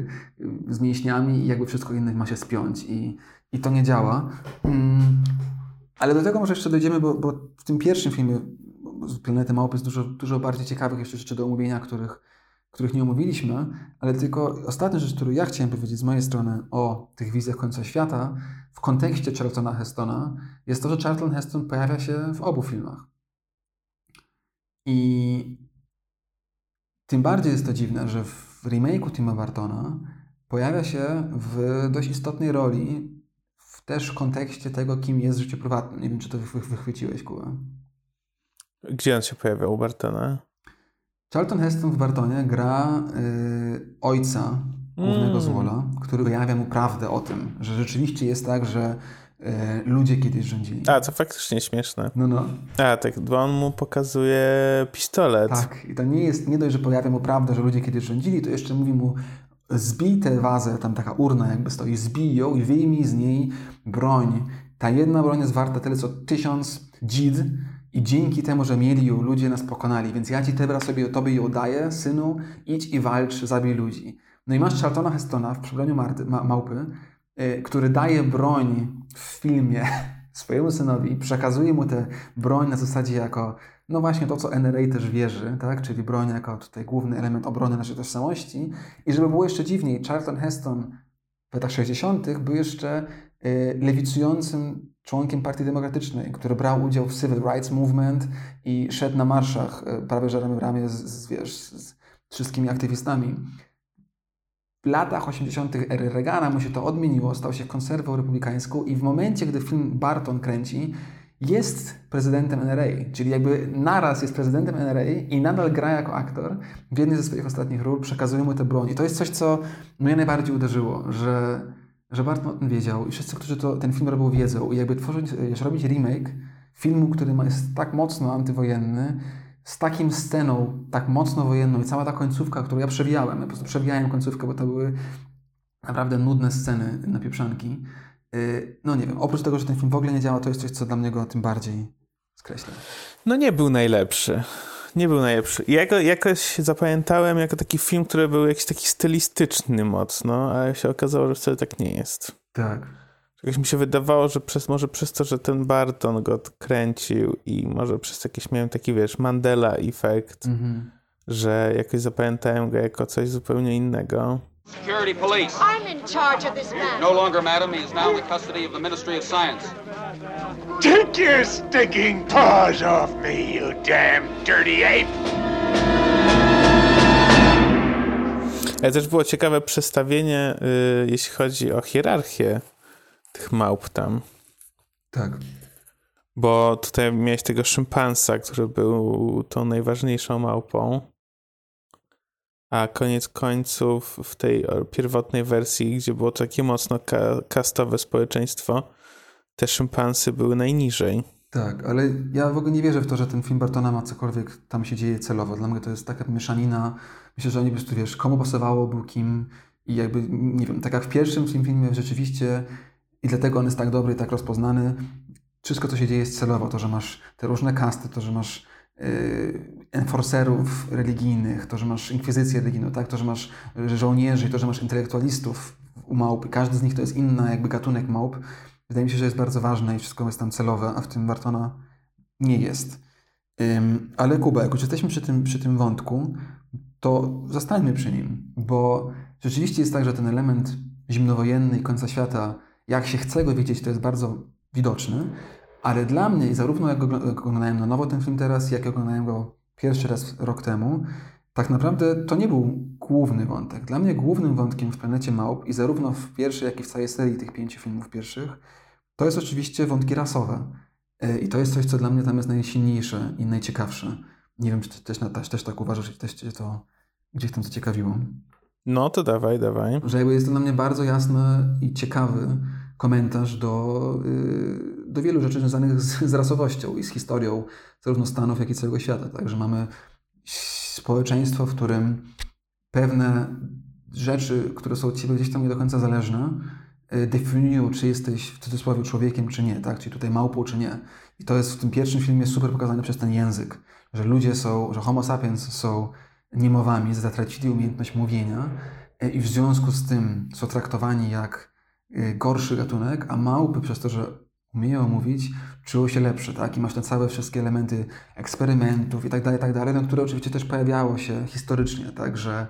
z mięśniami i jakby wszystko inne ma się spiąć i, i to nie działa. Mm, ale do tego może jeszcze dojdziemy, bo, bo w tym pierwszym filmie z Planety Małpy jest dużo, dużo bardziej ciekawych jeszcze rzeczy do omówienia, których których nie omówiliśmy, ale tylko ostatnia rzecz, którą ja chciałem powiedzieć z mojej strony o tych wizjach końca świata w kontekście Charltona Hestona, jest to, że Charlton Heston pojawia się w obu filmach. I tym bardziej jest to dziwne, że w remake'u Tima Bartona pojawia się w dość istotnej roli w też kontekście tego, kim jest życie prywatne. Nie wiem, czy to wychwyciłeś, Kuba. Gdzie on się pojawiał u Bartona? Charlton Heston w Bartonie gra y, ojca głównego mm. złola, który wyjawia mu prawdę o tym, że rzeczywiście jest tak, że y, ludzie kiedyś rządzili. A, to faktycznie śmieszne. No, no. A, tak, bo on mu pokazuje pistolet. Tak, i to nie jest, nie dość, że pojawia mu prawdę, że ludzie kiedyś rządzili, to jeszcze mówi mu, zbij tę wazę, tam taka urna jakby stoi, zbij ją i wyjmij z niej broń. Ta jedna broń jest warta tyle, co tysiąc dzid, i dzięki temu, że mieli ją, ludzie nas pokonali. Więc ja ci teraz sobie tobie ją daję, synu, idź i walcz, zabij ludzi. No i masz Charltona Hestona w przebraniu ma małpy, yy, który daje broń w filmie swojemu synowi, przekazuje mu tę broń na zasadzie jako, no właśnie to, co NRA też wierzy, tak? czyli broń jako tutaj główny element obrony naszej tożsamości. I żeby było jeszcze dziwniej, Charlton Heston w latach 60. był jeszcze y, lewicującym członkiem Partii Demokratycznej, który brał udział w Civil Rights Movement i szedł na marszach y, prawie że ramię w ramię z, z, wiesz, z wszystkimi aktywistami. W latach 80. ery Reagana mu się to odmieniło, stał się konserwą republikańską i w momencie, gdy film Barton kręci, jest prezydentem NRA, czyli jakby naraz jest prezydentem NRA i nadal gra jako aktor w jednej ze swoich ostatnich ról, przekazuje mu tę broń. I to jest coś, co mnie najbardziej uderzyło, że, że Barton o tym wiedział i wszyscy, którzy to, ten film robią, wiedzą. I jakby tworzyć, robić remake filmu, który jest tak mocno antywojenny, z takim sceną, tak mocno wojenną i cała ta końcówka, którą ja przewijałem, ja po prostu przewijałem końcówkę, bo to były naprawdę nudne sceny na pieprzanki. Y, no nie wiem, oprócz tego, że ten film w ogóle nie działa, to jest coś, co dla mnie go tym bardziej skreśla. No nie był najlepszy. Nie był najlepszy. Ja go jakoś zapamiętałem jako taki film, który był jakiś taki stylistyczny mocno, ale się okazało, że wcale tak nie jest. Tak. Jakoś mi się wydawało, że przez, może przez to, że ten Barton go kręcił i może przez jakieś miałem taki, wiesz, Mandela efekt, mm -hmm. że jakoś zapamiętałem go jako coś zupełnie innego. Security police. I'm in charge of this man. No longer, madam. He is now in the custody of the Ministry of Science. Take your stinking paws off me, you damn dirty ape! Ale też było ciekawe przestawienie, y, jeśli chodzi o hierarchię tych małp tam. Tak. Bo tutaj miałeś tego szympansa, który był tą najważniejszą małpą. A koniec końców w tej pierwotnej wersji, gdzie było takie mocno ka kastowe społeczeństwo, te szympansy były najniżej. Tak, ale ja w ogóle nie wierzę w to, że ten film Bartona ma cokolwiek tam się dzieje celowo. Dla mnie to jest taka mieszanina. Myślę, że oni po prostu, wiesz, komu pasowało, był kim i jakby, nie wiem, tak jak w pierwszym tym filmie rzeczywiście i dlatego on jest tak dobry i tak rozpoznany. Wszystko, co się dzieje jest celowo. To, że masz te różne kasty, to, że masz enforcerów religijnych, to, że masz inkwizycję religijną, tak? to, że masz żołnierzy, to, że masz intelektualistów u małp. Każdy z nich to jest inny jakby gatunek małp. Wydaje mi się, że jest bardzo ważne i wszystko jest tam celowe, a w tym Bartona nie jest. ale Kuba, jak już jesteśmy przy tym, przy tym wątku, to zostańmy przy nim, bo rzeczywiście jest tak, że ten element zimnowojenny i końca świata, jak się chce go widzieć, to jest bardzo widoczny, ale dla mnie, zarówno jak oglądałem na nowo ten film teraz, jak oglądałem go pierwszy raz rok temu, tak naprawdę to nie był główny wątek. Dla mnie głównym wątkiem w Planecie Małp i zarówno w pierwszej, jak i w całej serii tych pięciu filmów pierwszych, to jest oczywiście wątki rasowe. E, I to jest coś, co dla mnie tam jest najsilniejsze i najciekawsze. Nie wiem, czy ty też, też, też tak uważasz, czy też cię to gdzieś tam zaciekawiło. No to dawaj, dawaj. Że jest to dla mnie bardzo jasny i ciekawy komentarz do, y, do wielu rzeczy związanych z, z rasowością i z historią zarówno Stanów, jak i całego świata. Także mamy społeczeństwo, w którym pewne rzeczy, które są od Ciebie gdzieś tam nie do końca zależne, y, definiują, czy jesteś w cudzysłowie człowiekiem, czy nie, tak? Czyli tutaj małpą, czy nie. I to jest w tym pierwszym filmie super pokazane przez ten język, że ludzie są, że homo sapiens są niemowami, zatracili umiejętność mówienia y, i w związku z tym są traktowani jak Y, gorszy gatunek, a małpy przez to, że umieją mówić, czuły się lepsze, tak? I masz te całe wszystkie elementy eksperymentów i tak dalej, tak dalej, no, które oczywiście też pojawiało się historycznie, tak, że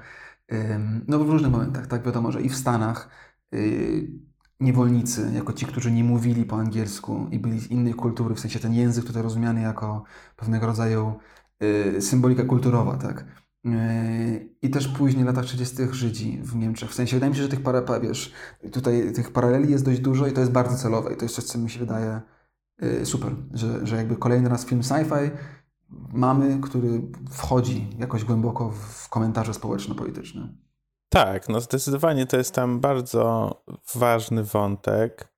no w różnych momentach, tak, wiadomo, że i w Stanach yy, niewolnicy, jako ci, którzy nie mówili po angielsku i byli z innej kultury, w sensie ten język tutaj rozumiany jako pewnego rodzaju yy, symbolika kulturowa, tak, I też później, w latach 30. Żydzi w Niemczech. W sensie wydaje mi się, że tych, para, wiesz, tutaj tych paraleli jest dość dużo i to jest bardzo celowe. I to jest coś, co mi się wydaje yy, super, że, że jakby kolejny raz film sci-fi mamy, który wchodzi jakoś głęboko w komentarze społeczno-polityczne. Tak, no zdecydowanie to jest tam bardzo ważny wątek.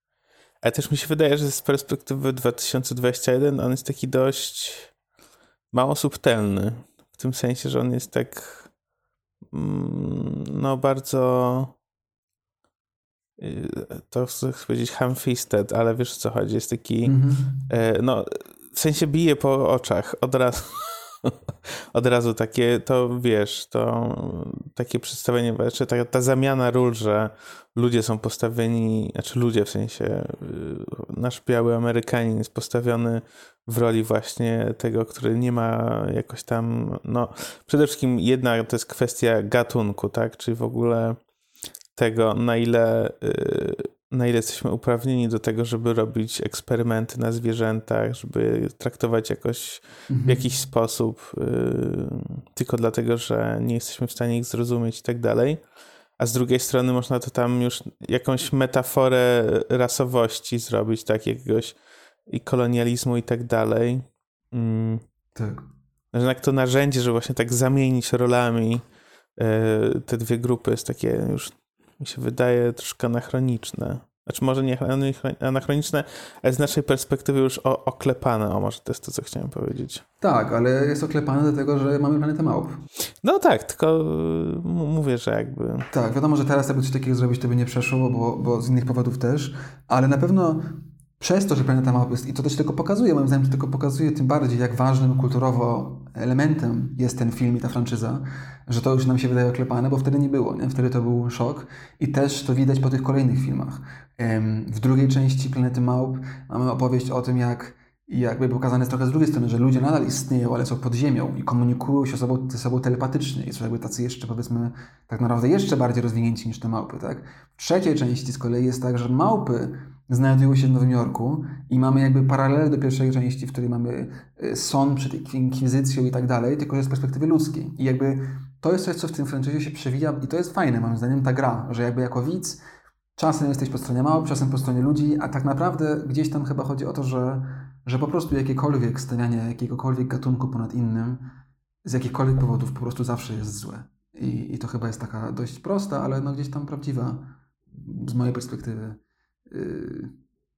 Ale też mi się wydaje, że z perspektywy 2021 on jest taki dość mało subtelny w tym sensie, że on jest tak mm, no bardzo y, to chcę powiedzieć ham-fisted, ale wiesz o co chodzi, jest taki mm -hmm. no w sensie bije po oczach od razu od razu takie, to wiesz, to takie przedstawienie, znaczy ta, ta zamiana ról, że ludzie są postawieni, znaczy ludzie w sensie, y, nasz biały Amerykanin jest postawiony w roli właśnie tego, który nie ma jakoś tam, no przede wszystkim jedna to jest kwestia gatunku, tak, czyli w ogóle tego, na ile y, na ile jesteśmy uprawnieni do tego, żeby robić eksperymenty na zwierzętach, żeby traktować jakoś w jakiś sposób, yy, tylko dlatego, że nie jesteśmy w stanie ich zrozumieć i tak dalej. A z drugiej strony można to tam już jakąś metaforę rasowości zrobić, tak, jakiegoś i kolonializmu i tak dalej. Mm. Tak. Że jednak to narzędzie, żeby właśnie tak zamienić rolami yy, te dwie grupy jest takie już mi się wydaje troszkę anachroniczne. Znaczy może nie anachroniczne, ale z naszej perspektywy już o, oklepane. O, może to jest to, co chciałem powiedzieć. Tak, ale jest oklepane dlatego, że mamy planetę małp. No tak, tylko mówię, że jakby... Tak, wiadomo, że teraz jakby coś takiego zrobić, to by nie przeszło, bo, bo z innych powodów też, ale na pewno przez to, że Planeta Małp jest, i to też tylko pokazuje, moim zdaniem to tylko pokazuje tym bardziej, jak ważnym kulturowo elementem jest ten film i ta franczyza, że to już nam się wydaje oklepane, bo wtedy nie było, nie? wtedy to był szok i też to widać po tych kolejnych filmach. W drugiej części Planety Małp mamy opowieść o tym, jak jakby pokazane jest trochę z drugiej strony, że ludzie nadal istnieją, ale są pod ziemią i komunikują się ze sobą, ze sobą telepatycznie i są jakby tacy jeszcze, powiedzmy, tak naprawdę jeszcze bardziej rozwinięci niż te małpy, tak? W trzeciej części z kolei jest tak, że małpy znajdują się w Nowym Jorku i mamy jakby paralel do pierwszej części, w której mamy y, sąd przed inkwizycją i tak dalej, tylko z perspektywy ludzkiej. I jakby to jest coś, co w tym franczyzie się przewija i to jest fajne, moim zdaniem, ta gra, że jakby jako widz czasem jesteś po stronie małp, czasem po stronie ludzi, a tak naprawdę gdzieś tam chyba chodzi o to, że, że po prostu jakiekolwiek stawianie jakiegokolwiek gatunku ponad innym z jakichkolwiek powodów po prostu zawsze jest złe. I, I to chyba jest taka dość prosta, ale no gdzieś tam prawdziwa z mojej perspektywy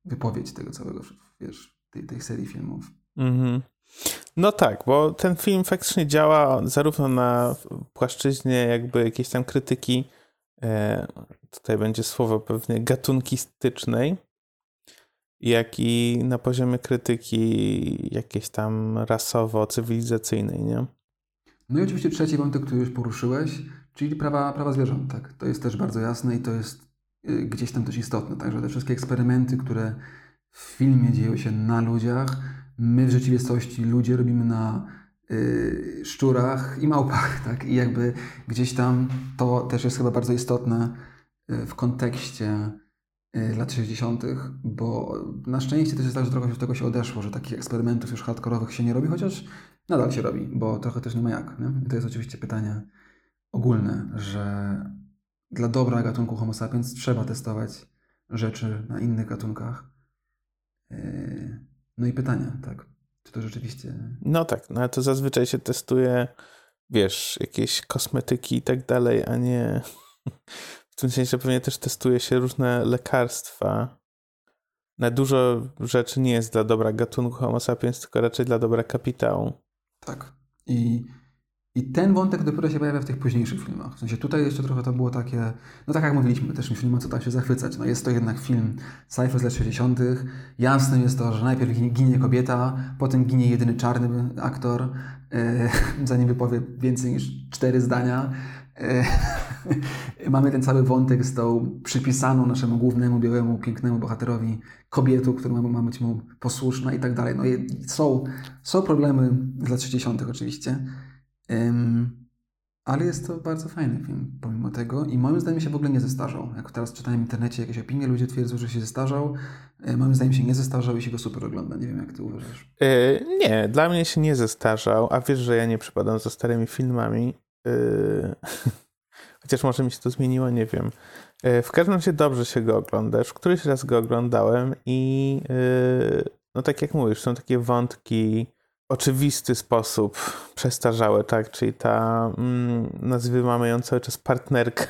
wypowiedź tego całego, wiesz, tej, tej serii filmów. Mhm. No tak, bo ten film faktycznie działa zarówno na płaszczyźnie jakby jakiejś tam krytyki, e, tutaj będzie słowo pewnie gatunkistycznej, jak i na poziomie krytyki jakiejś tam rasowo-cywilizacyjnej, nie? No i oczywiście trzeci wątek, który już poruszyłeś, czyli prawa, prawa zwierząt, tak. To jest też bardzo jasne i to jest Y, gdzieś tam też istotne. Także te wszystkie eksperymenty, które w filmie dzieją się na ludziach, my w rzeczywistości ludzie robimy na y, szczurach i małpach, tak? I jakby gdzieś tam to też jest chyba bardzo istotne y, w kontekście y, lat 60., bo na szczęście też jest tak, że trochę już tego się odeszło, że takich eksperymentów już hardkorowych się nie robi, chociaż nadal się robi, bo trochę też nie ma jak. Nie? I to jest oczywiście pytanie ogólne, że dla dobra gatunku Homo sapiens trzeba testować rzeczy na innych gatunkach. Yy, no i pytanie, tak, czy to rzeczywiście... No tak, no ale to zazwyczaj się testuje, wiesz, jakieś kosmetyki i tak dalej, a nie... W tym sensie pewnie też testuje się różne lekarstwa. Na dużo rzeczy nie jest dla dobra gatunku Homo sapiens, tylko raczej dla dobra kapitału. Tak. I i ten wątek dopiero się pojawia w tych późniejszych filmach. W sensie tutaj jeszcze trochę to było takie, no tak jak mówiliśmy, też film co tak się zachwycać. No jest to jednak film sci-fi z lat 60. Jasne jest to, że najpierw ginie kobieta, potem ginie jedyny czarny aktor, e, zanim wypowie więcej niż cztery zdania. E, mamy ten cały wątek z tą przypisaną naszemu głównemu, białemu, pięknemu bohaterowi kobietą, która ma być mu posłuszna i tak dalej. No są, są problemy z lat 60. oczywiście. Ale jest to bardzo fajny film, pomimo tego. I moim zdaniem się w ogóle nie zestarzał. Jak teraz czytałem w internecie jakieś opinie, ludzie twierdzą, że się zestarzał. E, moim zdaniem się nie zestarzał i się go super ogląda. Nie wiem, jak ty uważasz. Yy, nie, dla mnie się nie zestarzał. A wiesz, że ja nie przypadam za starymi filmami. Yy... Chociaż może mi się to zmieniło, nie wiem. Yy, w każdym razie dobrze się go oglądasz. Któryś raz go oglądałem i no tak jak mówisz, są takie wątki oczywisty sposób przestarzałe, tak? Czyli ta, mm, mamy ją cały czas partnerka,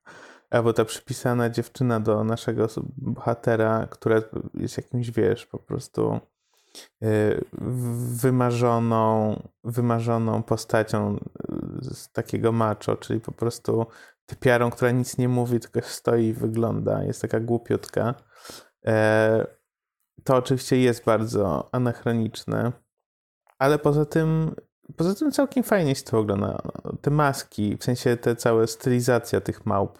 albo ta przypisana dziewczyna do naszego bohatera, która jest jakimś, wiesz, po prostu y, wymarzoną, wymarzoną postacią y, z takiego macho, czyli po prostu typiarą, która nic nie mówi, tylko stoi i wygląda, jest taka głupiutka. E, to oczywiście jest bardzo anachroniczne ale poza tym, poza tym całkiem fajnie się to ogląda. Te maski, w sensie te całe stylizacja tych małp,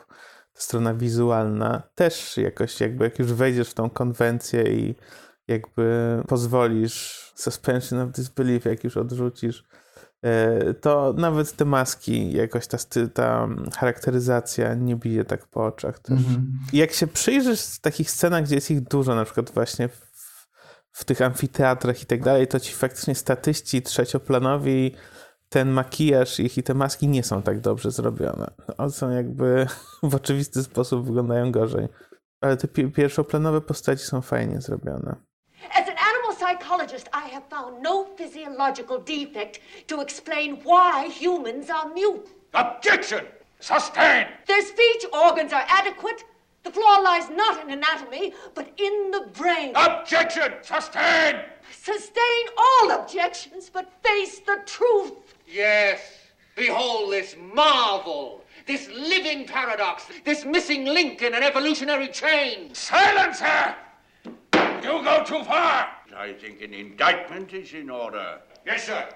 ta strona wizualna też jakoś jakby jak już wejdziesz w tą konwencję i jakby pozwolisz suspension of disbelief, jak już odrzucisz e, to nawet te maski, jakoś ta, ta charakteryzacja nie bije tak po oczach też. Mhm. Jak się przyjrzysz takich scenach, gdzie jest ich dużo, na przykład właśnie w, w tych amfiteatrach i tak dalej, to ci faktycznie statyści trzecioplanowi ten makijaż ich i te maski nie są tak dobrze zrobione. One są jakby w oczywisty sposób wyglądają gorzej. Ale te pierwszoplanowe postaci są fajnie zrobione. As an animal psychologist, I have found no physiological defect to explain why humans are mute. Objection! Sustain! Their speech organs are adequate. The flaw lies not in anatomy, but in the brain. Objection! Sustain! Sustain all objections, but face the truth. Yes. Behold this marvel, this living paradox, this missing link in an evolutionary chain. Silence her! You go too far. I think an indictment is in order. Yes, sir.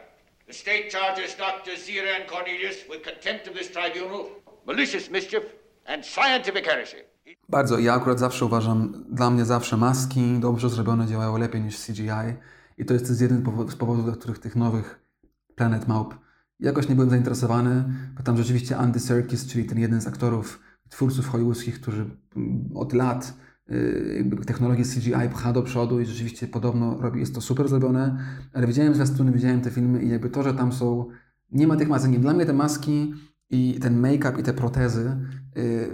The state charges Dr. Zira and Cornelius with contempt of this tribunal, malicious mischief, and scientific heresy. Bardzo. Ja akurat zawsze uważam, dla mnie zawsze maski dobrze zrobione działają lepiej niż CGI. I to jest jeden z powodów, dla których tych nowych Planet Maup jakoś nie byłem zainteresowany, bo tam rzeczywiście Andy Serkis, czyli ten jeden z aktorów, twórców hollywoodzkich, którzy mm, od lat y, technologię CGI pcha do przodu i rzeczywiście podobno robi, jest to super zrobione, ale widziałem zwiastuny, widziałem te filmy i jakby to, że tam są, nie ma tych masek, dla mnie te maski i ten make-up i te protezy y,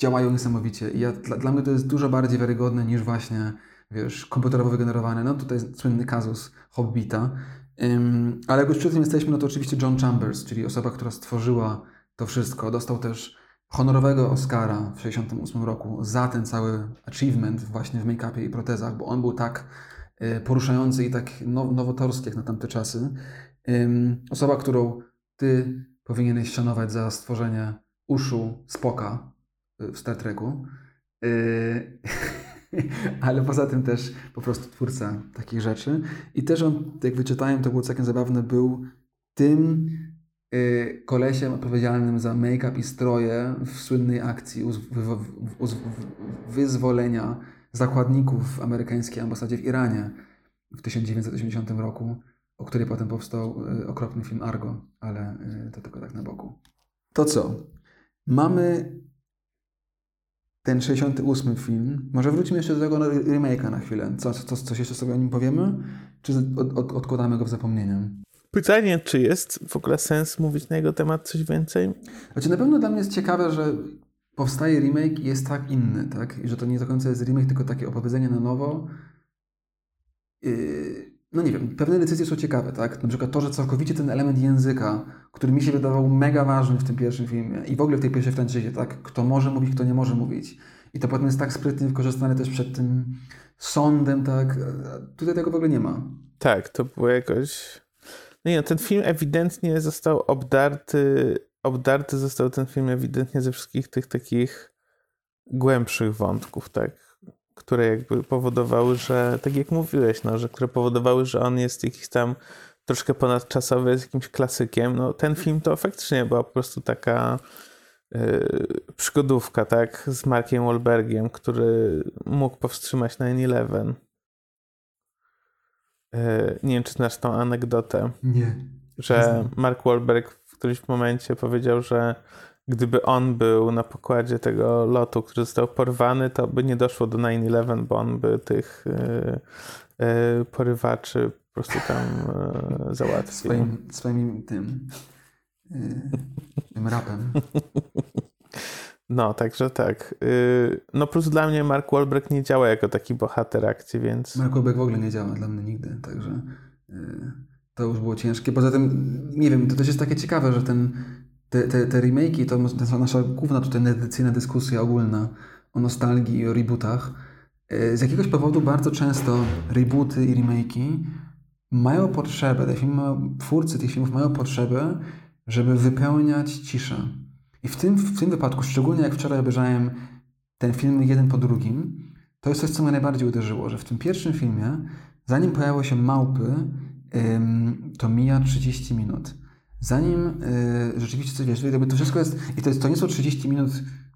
działają niesamowicie i ja, dla, dla mnie to jest dużo bardziej wiarygodne niż właśnie wiesz, komputerowo wygenerowane. No tutaj jest słynny kazus Hobbita, ale jak już przy tym jesteśmy, no to oczywiście John Chambers, czyli osoba, która stworzyła to wszystko. Dostał też honorowego Oscara w 1968 roku za ten cały achievement właśnie w make-upie i protezach, bo on był tak e, poruszający i tak nowotorski jak na tamte czasy. Osoba, którą ty powinieneś szanować za stworzenie uszu Spoka w Star Treku. E, ale poza tym też po prostu twórca takich rzeczy. I też on, jak wyczytałem, to było całkiem zabawne, był tym y, kolesiem odpowiedzialnym za make-up i stroje w słynnej akcji wyzwolenia zakładników w amerykańskiej ambasadzie w Iranie w 1980 roku, o której potem powstał y, okropny film Argo, ale y, to tylko tak na boku. To co? Mamy ten 68 film. Może wróćmy jeszcze do tego remake'a na chwilę. Co, co, coś jeszcze sobie o nim powiemy? Czy od, od, odkładamy go w zapomnienie? Pytanie, czy jest w ogóle sens mówić na jego temat coś więcej? Znaczy na pewno dla mnie jest ciekawe, że powstaje remake i jest tak inny, tak? I że to nie do końca jest remake, tylko takie opowiedzenie na nowo. Yy, no nie wiem, pewne decyzje są ciekawe, tak? Na przykład to, że całkowicie ten element języka, który mi się wydawał mega ważny w tym pierwszym filmie i w ogóle w tej pierwszej franczyzie, tak? Kto może mówić, kto nie może mówić. I to potem jest tak sprytnie wykorzystane też przed tym sądem, tak? Tutaj tego w ogóle nie ma. Tak, to było jakoś... No nie, no, ten film ewidentnie został obdarty, obdarty został ten film ewidentnie ze wszystkich tych takich głębszych wątków, tak? które jakby powodowały, że tak jak mówiłeś, no, że które powodowały, że on jest jakiś tam troszkę ponadczasowy, jest jakimś klasykiem. No, ten film to faktycznie była po prostu taka yy, przygodówka, tak, z Markiem Wahlbergiem, który mógł powstrzymać 9-11. Yy, nie wiem, czy znasz tą anegdotę. Nie. Że Mark Wahlberg w którymś momencie powiedział, że gdyby on był na pokładzie tego lotu, który został porwany, to by nie doszło do 9-11, bo on by tych yy, yy, porywaczy po prostu tam załatwił. Swoim, swoim tym, tym rapem. No, także tak. No plus dla mnie Mark Wahlberg nie działa jako taki bohater akcji, więc... Mark Wahlberg w ogóle nie działa dla mnie nigdy, także to już było ciężkie. Poza tym, nie wiem, to też jest takie ciekawe, że ten te, te, te remake'i to, to nasza główna tutaj tradycyjna dyskusja ogólna o nostalgii i o rebootach. E, z jakiegoś powodu bardzo często rebooty i remake'i mają potrzebę, te filmy, twórcy tych filmów mają potrzebę, żeby wypełniać ciszę. I w tym, w tym wypadku, szczególnie jak wczoraj obejrzałem ten film jeden po drugim, to jest coś, co mnie najbardziej uderzyło, że w tym pierwszym filmie, zanim pojawiły się małpy, to mija 30 minut zanim y, rzeczywiście coś wiesz, to wszystko jest, i to, jest, to nie są 30 minut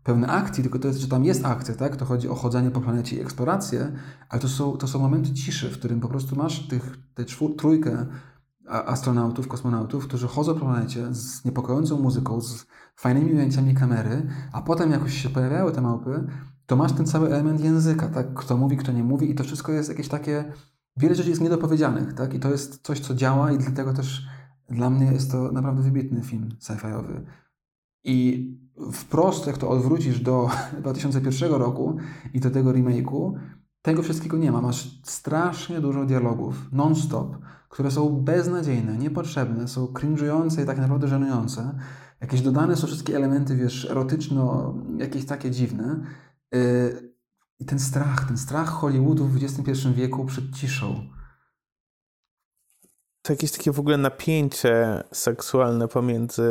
pełne akcji, tylko to jest, że tam jest akcja, tak? To chodzi o chodzenie po planecie i eksplorację, ale to są, to są momenty ciszy, w którym po prostu masz tych, tę trójkę astronautów, kosmonautów, którzy chodzą po planecie z niepokojącą muzyką, z fajnymi ujęciami kamery, a potem jakoś się pojawiały te małpy, to masz ten cały element języka, tak? Kto mówi, kto nie mówi i to wszystko jest jakieś takie... Wiele rzeczy jest niedopowiedzianych, tak? I to jest coś, co działa i dlatego też dla mnie jest to naprawdę wybitny film sci-fiowy. I wprost, jak to odwrócisz do 2001 roku i do tego remake'u, tego wszystkiego nie ma. Masz strasznie dużo dialogów, non-stop, które są beznadziejne, niepotrzebne, są cringe'ujące i tak naprawdę żenujące. Jakieś dodane są wszystkie elementy, wiesz, erotyczno, jakieś takie dziwne. Yy, I ten strach, ten strach Hollywoodu w XXI wieku przed ciszą. To jakieś takie w ogóle napięcie seksualne pomiędzy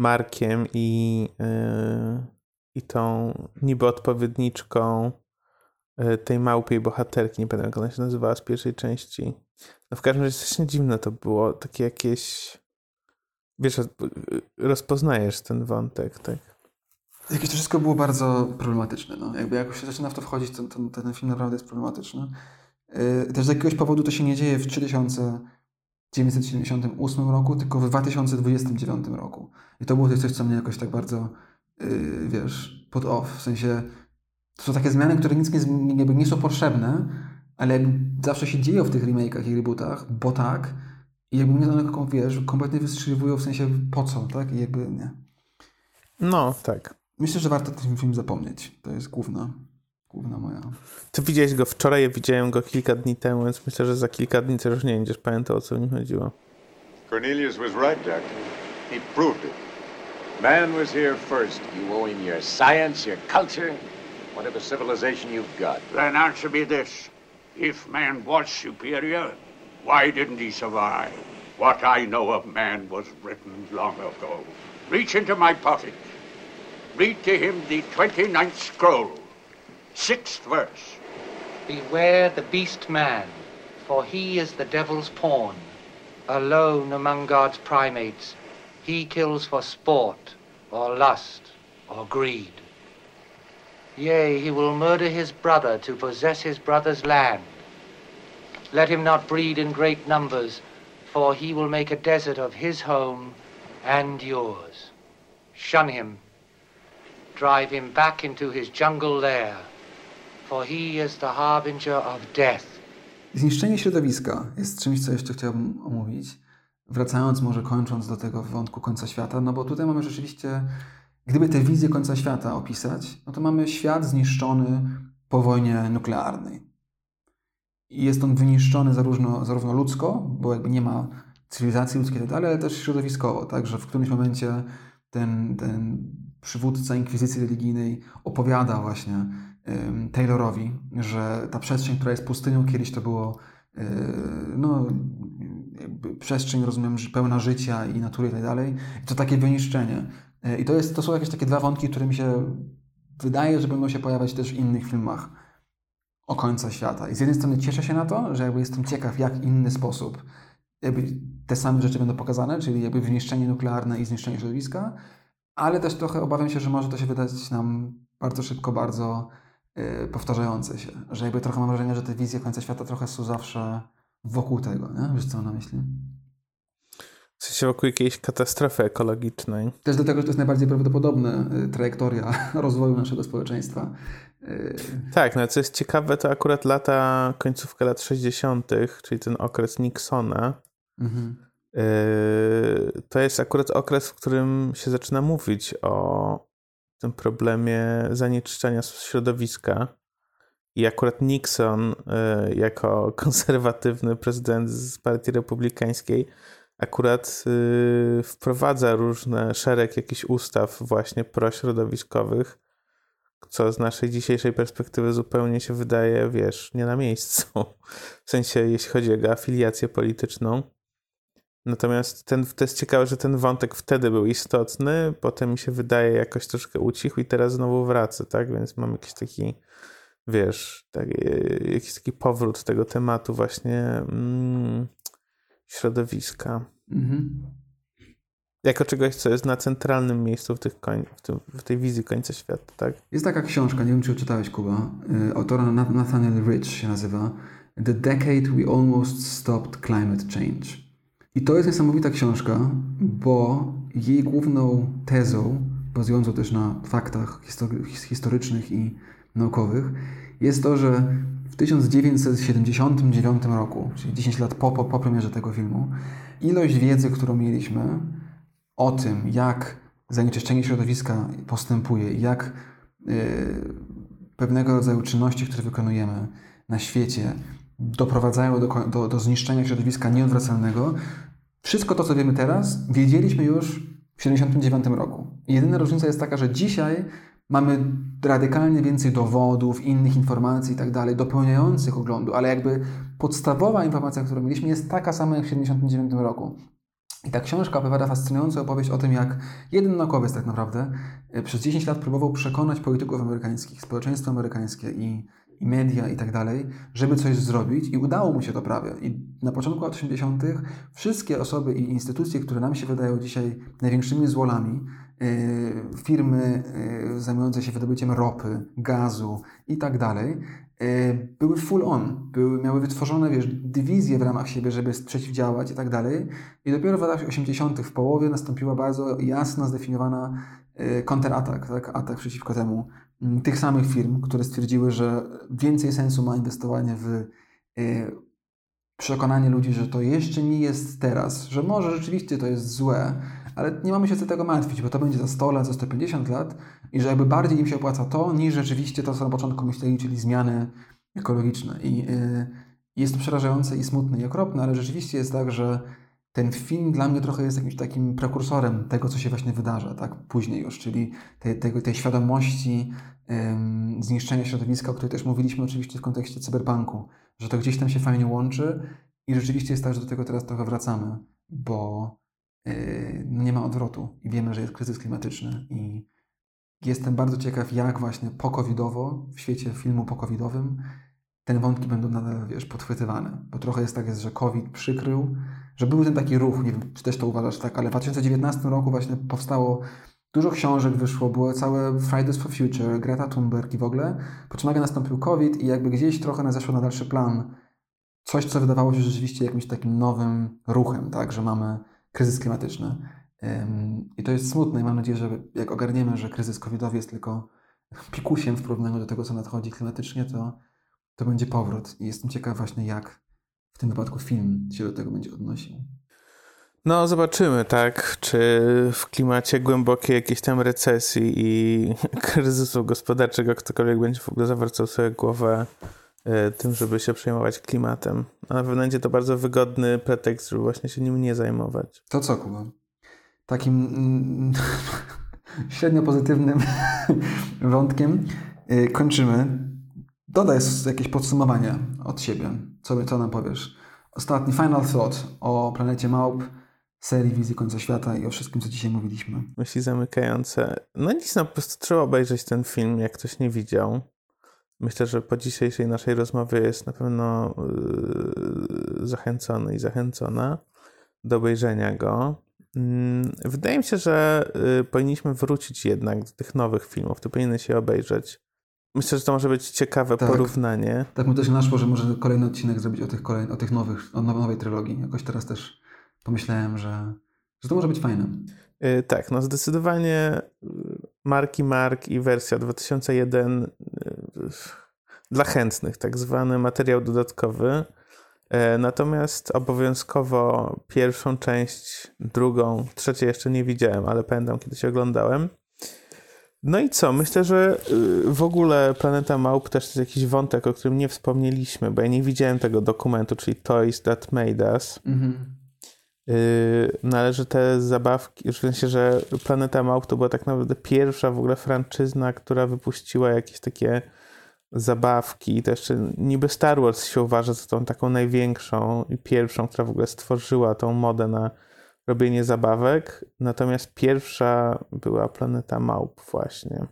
Markiem i, yy, i tą niby odpowiedniczką yy, tej małpiej bohaterki. Nie pamiętam, jak ona się nazywała z pierwszej części. No w każdym razie strasznie dziwne to było. Takie jakieś... Wiesz, rozpoznajesz ten wątek, tak? Jakieś to wszystko było bardzo problematyczne. No. Jakby jak się zaczyna w to wchodzić, to, to, to ten film naprawdę jest problematyczny. Yy, też z jakiegoś powodu to się nie dzieje w 1978 roku, tylko w 2029 roku. I to było coś, co mnie jakoś tak bardzo, yy, wiesz, pod off. W sensie, to są takie zmiany, które nic nie, jakby nie są potrzebne, ale zawsze się dzieją w tych remake'ach i rebootach, bo tak. I jakby mnie one, wiesz, kompletnie wystrzeliwują w sensie po co, tak? I jakby nie. No, tak. Myślę, że warto ten film zapomnieć. To jest główna, główna moja. Ty widziałeś go wczoraj, ja widziałem go kilka dni temu, więc myślę, że za kilka dni też nie będziesz pamiętał, o co w nim chodziło. Cornelius was right, Doctor. He proved it. Man was here first. You owe him your science, your culture, whatever civilization you've got. Then answer me this. If man was superior, why didn't he survive? What I know of man was written long ago. Reach into my pocket. Read to him the 29th scroll, sixth verse. Beware the beast man, for he is the devil's pawn. Alone among God's primates, he kills for sport, or lust, or greed. Yea, he will murder his brother to possess his brother's land. Let him not breed in great numbers, for he will make a desert of his home and yours. Shun him. Drive him back into his jungle lair, for he is the harbinger of death. Zniszczenie środowiska jest czymś, co jeszcze chciałbym omówić. Wracając, może kończąc do tego wątku końca świata, no bo tutaj mamy rzeczywiście, gdyby tę wizję końca świata opisać, no to mamy świat zniszczony po wojnie nuklearnej. I jest on wyniszczony zarówno, zarówno ludzko, bo jakby nie ma cywilizacji ludzkiej i tak ale też środowiskowo, tak, że w którymś momencie ten, ten przywódca inkwizycji religijnej opowiada właśnie Taylorowi, że ta przestrzeń, która jest pustynią, kiedyś to było yy, no, przestrzeń, rozumiem, pełna życia i natury i tak dalej. To takie wyniszczenie. Yy, I to, jest, to są jakieś takie dwa wątki, które mi się wydaje, że będą się pojawiać też w innych filmach o końca świata. I z jednej strony cieszę się na to, że jakby jestem ciekaw, jak inny sposób jakby te same rzeczy będą pokazane, czyli jakby wyniszczenie nuklearne i zniszczenie środowiska, ale też trochę obawiam się, że może to się wydać nam bardzo szybko, bardzo powtarzające się. Że jakby trochę mam wrażenie, że te wizje końca świata trochę są zawsze wokół tego, nie? Wiesz co mam na myśli? W sensie wokół jakiejś katastrofy ekologicznej. Też dlatego, że to jest najbardziej prawdopodobna y, trajektoria rozwoju naszego społeczeństwa. Y, tak, no co jest ciekawe, to akurat lata, końcówka lat 60., czyli ten okres Nixona, mhm to jest akurat okres, w którym się zaczyna mówić o tym problemie zanieczyszczenia środowiska. I akurat Nixon, yy, jako konserwatywny prezydent z Partii Republikańskiej, akurat yy, wprowadza różne szereg jakichś ustaw właśnie prośrodowiskowych, co z naszej dzisiejszej perspektywy zupełnie się wydaje, wiesz, nie na miejscu. W sensie, jeśli chodzi o jego afiliację polityczną. Natomiast ten, to jest ciekawe, że ten wątek wtedy był istotny, potem mi się wydaje jakoś troszkę ucichł i teraz znowu wraca, tak? Więc mam jakiś taki, wiesz, taki, jakiś taki powrót tego tematu właśnie mm, środowiska. Mhm. Jako czegoś, co jest na centralnym miejscu w, tych koń, w, tym, w, tej wizji końca świata, tak? Jest taka książka, nie wiem czy czytałeś Kuba, y, autora Nathaniel Rich się nazywa The Decade We Almost Stopped Climate Change. I to jest niesamowita książka, bo jej główną tezą, bazującą też na faktach historycznych i naukowych, jest to, że w 1979 roku, czyli 10 lat po, po, po premierze tego filmu, ilość wiedzy, którą mieliśmy o tym, jak zanieczyszczenie środowiska postępuje, jak yy, pewnego rodzaju czynności, które wykonujemy na świecie, doprowadzają do, do, do zniszczenia środowiska nieodwracalnego. Wszystko to, co wiemy teraz, wiedzieliśmy już w 1979 roku. Jedyna różnica jest taka, że dzisiaj mamy radykalnie więcej dowodów, innych informacji i tak dalej, dopełniających oglądu, ale jakby podstawowa informacja, którą mieliśmy, jest taka sama jak w 1979 roku. I ta książka opowiada fascynującą opowieść o tym, jak jeden naukowiec tak naprawdę e, przez 10 lat próbował przekonać polityków amerykańskich, społeczeństwo amerykańskie i, i media i tak dalej, żeby coś zrobić i udało mu się to prawie. I na początku lat 80. wszystkie osoby i instytucje, które nam się wydają dzisiaj największymi złolami, yy, firmy yy, zajmujące się wydobyciem ropy, gazu i tak dalej, E, były full on, były, miały wytworzone, wiesz, dywizje w ramach siebie, żeby przeciwdziałać i tak dalej. I dopiero w latach 80. w połowie nastąpiła bardzo jasno zdefiniowana e, kontratak, tak? atak przeciwko temu tych samych firm, które stwierdziły, że więcej sensu ma inwestowanie w e, przekonanie ludzi, że to jeszcze nie jest teraz, że może rzeczywiście to jest złe, ale nie mamy się co tego martwić, bo to będzie za 100 lat, za 150 lat i że jakby bardziej im się opłaca to, niż rzeczywiście to, co na początku myśleli, czyli zmiany ekologiczne. I yy, jest to przerażające i smutne i okropne, ale rzeczywiście jest tak, że ten film dla mnie trochę jest jakimś takim prekursorem tego, co się właśnie wydarza, tak, później już, czyli tej, tej, tej świadomości ym, zniszczenia środowiska, o której też mówiliśmy oczywiście w kontekście cyberpunku, że to gdzieś tam się fajnie łączy i rzeczywiście jest tak, że do tego teraz trochę wracamy, bo yy, nie ma odwrotu i wiemy, że jest kryzys klimatyczny i jestem bardzo ciekaw, jak właśnie pokowidowo, w świecie filmu pokowidowym, te wątki będą nadal, wiesz, podchwytywane. Bo trochę jest tak, jest, że COVID przykrył, że był ten taki ruch, nie wiem, czy też to uważasz tak, ale w 2019 roku właśnie powstało dużo książek wyszło, było całe Fridays for Future, Greta Thunberg i w ogóle, po czym nagle nastąpił COVID i jakby gdzieś trochę na zeszło na dalszy plan coś, co wydawało się rzeczywiście jakimś takim nowym ruchem, tak, że mamy kryzys klimatyczny. I to jest smutne i mam nadzieję, że jak ogarniemy, że kryzys covidowy jest tylko pikusiem w porównaniu do tego, co nadchodzi klimatycznie, to, to będzie powrót. I jestem ciekaw właśnie, jak w tym wypadku film się do tego będzie odnosił. No, zobaczymy, tak, czy w klimacie głębokiej jakiejś tam recesji i kryzysu gospodarczego ktokolwiek będzie w ogóle zawracał sobie głowę e, tym, żeby się przejmować klimatem. A na pewno będzie to bardzo wygodny pretekst, żeby właśnie się nim nie zajmować. To co, Kuba? takim mm, średnio pozytywnym wątkiem y, kończymy. Dodaj jakieś podsumowanie od siebie. Co, co nam powiesz? Ostatni final thought o planecie Małp, serii Wizji Końca Świata i o wszystkim, co dzisiaj mówiliśmy. Myśli zamykające. No nic, no po prostu trzeba obejrzeć ten film, jak ktoś nie widział. Myślę, że po dzisiejszej naszej rozmowie jest na pewno yy, zachęcony i zachęcona do obejrzenia go. Mm, wydaje mi się, że y, powinniśmy wrócić jednak do tych nowych filmów. Ty powinny się obejrzeć. Myślę, że to może być ciekawe tak. porównanie. Tak mi też naszło, że może kolejny odcinek zrobić o tych, kolej, o tych nowych, o nowej trylogii. Jakoś teraz też pomyślałem, że, że to może być fajne. Yy, tak, no zdecydowanie y, Marki Mark i wersja 2001 yy, dla chętnych, tak zwany materiał dodatkowy. E, natomiast obowiązkowo pierwszą część, drugą, trzeciej jeszcze nie widziałem, ale pamiętam, kiedy się oglądałem. No i co? Myślę, że y, w ogóle Planeta Małp też jest jakiś wątek, o którym nie wspomnieliśmy, bo ja nie widziałem tego dokumentu, czyli Toys That Made Us. Mhm. Należy te zabawki, w sensie, że Planeta Małp to była tak naprawdę pierwsza w ogóle franczyzna, która wypuściła jakieś takie zabawki. To jeszcze niby Star Wars się uważa za tą taką największą i pierwszą, która w ogóle stworzyła tą modę na robienie zabawek. Natomiast pierwsza była Planeta Małp właśnie.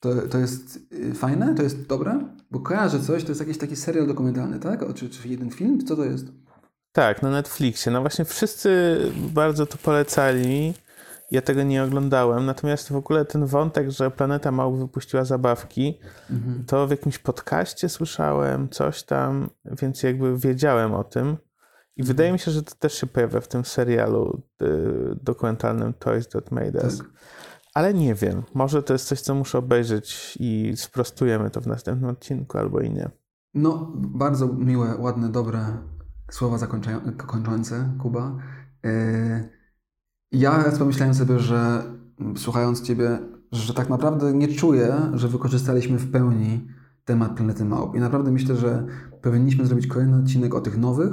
To, to jest y, fajne? To jest dobre? Bo kojarzę coś, to jest jakiś taki serial dokumentalny, tak? O, czy, czy jeden film? Co to jest? Tak, na Netflixie. No właśnie wszyscy bardzo to polecali. Ja tego nie oglądałem, natomiast w ogóle ten wątek, że Planeta Małp wypuściła zabawki, Mhm. to w jakimś podcaście słyszałem, coś tam, więc jakby wiedziałem o tym. I wydaje mi się, że to też się pojawia w tym serialu y, dokumentalnym Toys That Made Us. Tak. Ale nie wiem, może to jest coś, co muszę obejrzeć i sprostujemy to w następnym odcinku, albo i nie. No, bardzo miłe, ładne, dobre słowa zakończają- kończące, Kuba. Yy, Ja pomyślałem sobie, że mm, słuchając Ciebie, że tak naprawdę nie czuję, że wykorzystaliśmy w pełni temat Planety Małp. I naprawdę myślę, że powinniśmy zrobić kolejny odcinek o tych nowych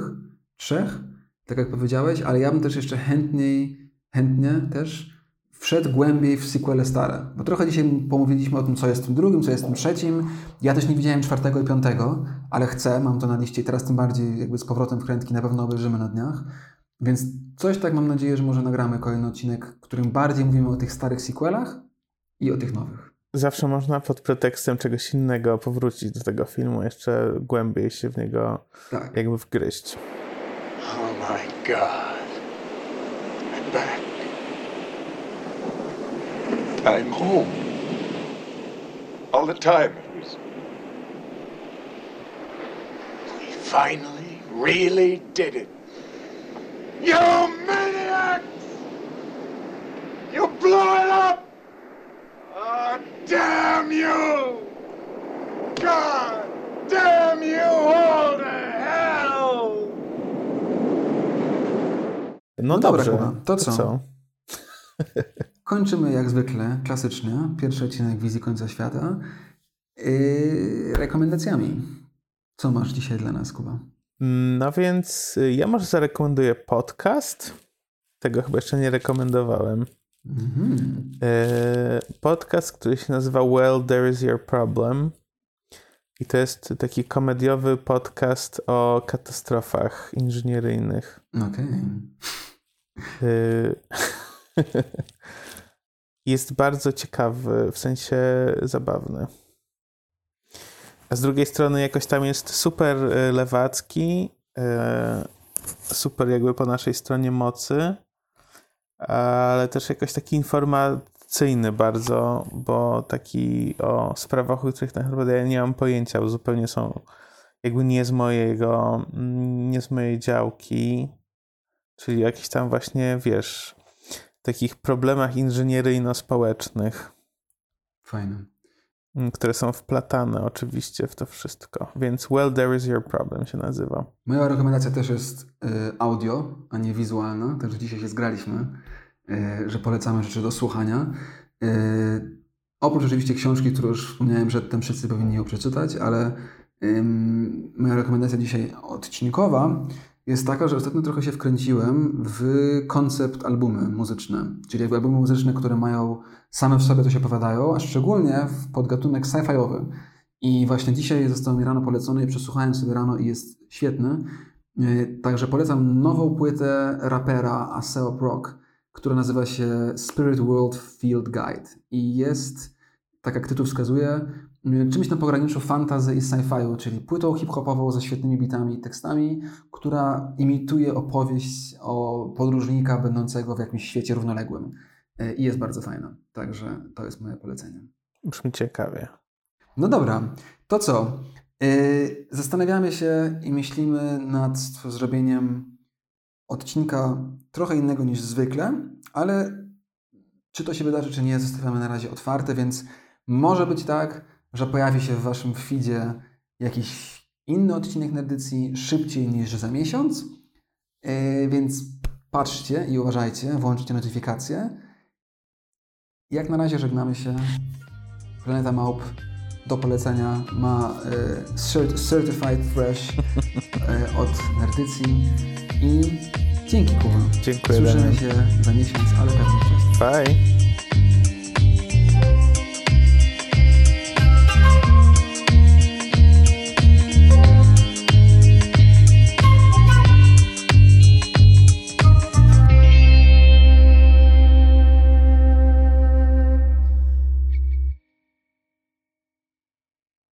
trzech, tak jak powiedziałeś, ale ja bym też jeszcze chętniej, chętnie też wszedł głębiej w sequele stare. Bo trochę dzisiaj pomówiliśmy o tym, co jest w tym drugim, co jest w tym trzecim. Ja też nie widziałem czwartego i piątego, ale chcę, mam to na liście i teraz tym bardziej jakby z powrotem w krętki na pewno obejrzymy na dniach. Więc coś tak mam nadzieję, że może nagramy kolejny odcinek, w którym bardziej mówimy o tych starych sequelach i o tych nowych. Zawsze można pod pretekstem czegoś innego powrócić do tego filmu, jeszcze głębiej się w niego Tak. jakby wgryźć. Oh my God. I'm back. I'm home. All the time. We finally, really did it. You maniacs! You blew it up! Oh, damn you! God damn you all No, No dobra, dobrze, Kuba, to co? Kończymy jak zwykle, klasycznie, pierwszy odcinek Wizji Końca Świata, yy, rekomendacjami. Co masz dzisiaj dla nas, Kuba? No więc y, ja może zarekomenduję podcast. Tego chyba jeszcze nie rekomendowałem. Mhm. E, Podcast, który się nazywa Well, There Is Your Problem. I to jest taki komediowy podcast o katastrofach inżynieryjnych. Okej. Y, Jest bardzo ciekawy, w sensie zabawny. A z drugiej strony jakoś tam jest super y, lewacki, y, super jakby po naszej stronie mocy, ale też jakoś taki informacyjny bardzo, bo taki o sprawach, o których naprawdę ja nie mam pojęcia, bo zupełnie są jakby nie z mojego, mm, nie z mojej działki, czyli jakiś tam właśnie, wiesz, takich problemach inżynieryjno-społecznych, Fajne. mm, które są wplatane oczywiście w to wszystko. Więc Well, There Is Your Problem się nazywa. Moja rekomendacja też jest y, audio, a nie wizualna, także dzisiaj się zgraliśmy, y, że polecamy rzeczy do słuchania. Y, oprócz oczywiście książki, którą już wspomniałem przedtem, wszyscy powinni ją przeczytać, ale moja rekomendacja dzisiaj odcinkowa jest taka, że ostatnio trochę się wkręciłem w koncept albumy muzyczne, czyli jakby albumy muzyczne, które mają same w sobie się opowiadają, a szczególnie w podgatunek sci-fiowy. I właśnie dzisiaj został mi rano polecony i przesłuchałem sobie rano i jest świetny. Yy, Także polecam nową płytę rapera Aseo Rock, która nazywa się Spirit World Field Guide. I jest, tak jak tytuł wskazuje, czymś na pograniczu fantasy i sci-fiu, czyli płytą hip-hopową ze świetnymi bitami i tekstami, która imituje opowieść o podróżnika będącego w jakimś świecie równoległym. Yy, I jest bardzo fajna. Także to jest moje polecenie. Brzmi ciekawie. No dobra, to co? Yy, zastanawiamy się i myślimy nad zrobieniem odcinka trochę innego niż zwykle, ale czy to się wydarzy, czy nie, zostawiamy na razie otwarte, więc może być tak, że pojawi się w Waszym feedzie jakiś inny odcinek na edycji szybciej niż za miesiąc, yy, więc patrzcie i uważajcie, włączcie notyfikacje. Jak na razie żegnamy się. Planeta Małp do polecenia ma cert- Certified Fresh e, od Nerdycji i dzięki Kuba. Dziękuję. Słyszymy się za miesiąc, ale pewnie wcześniej. Bye.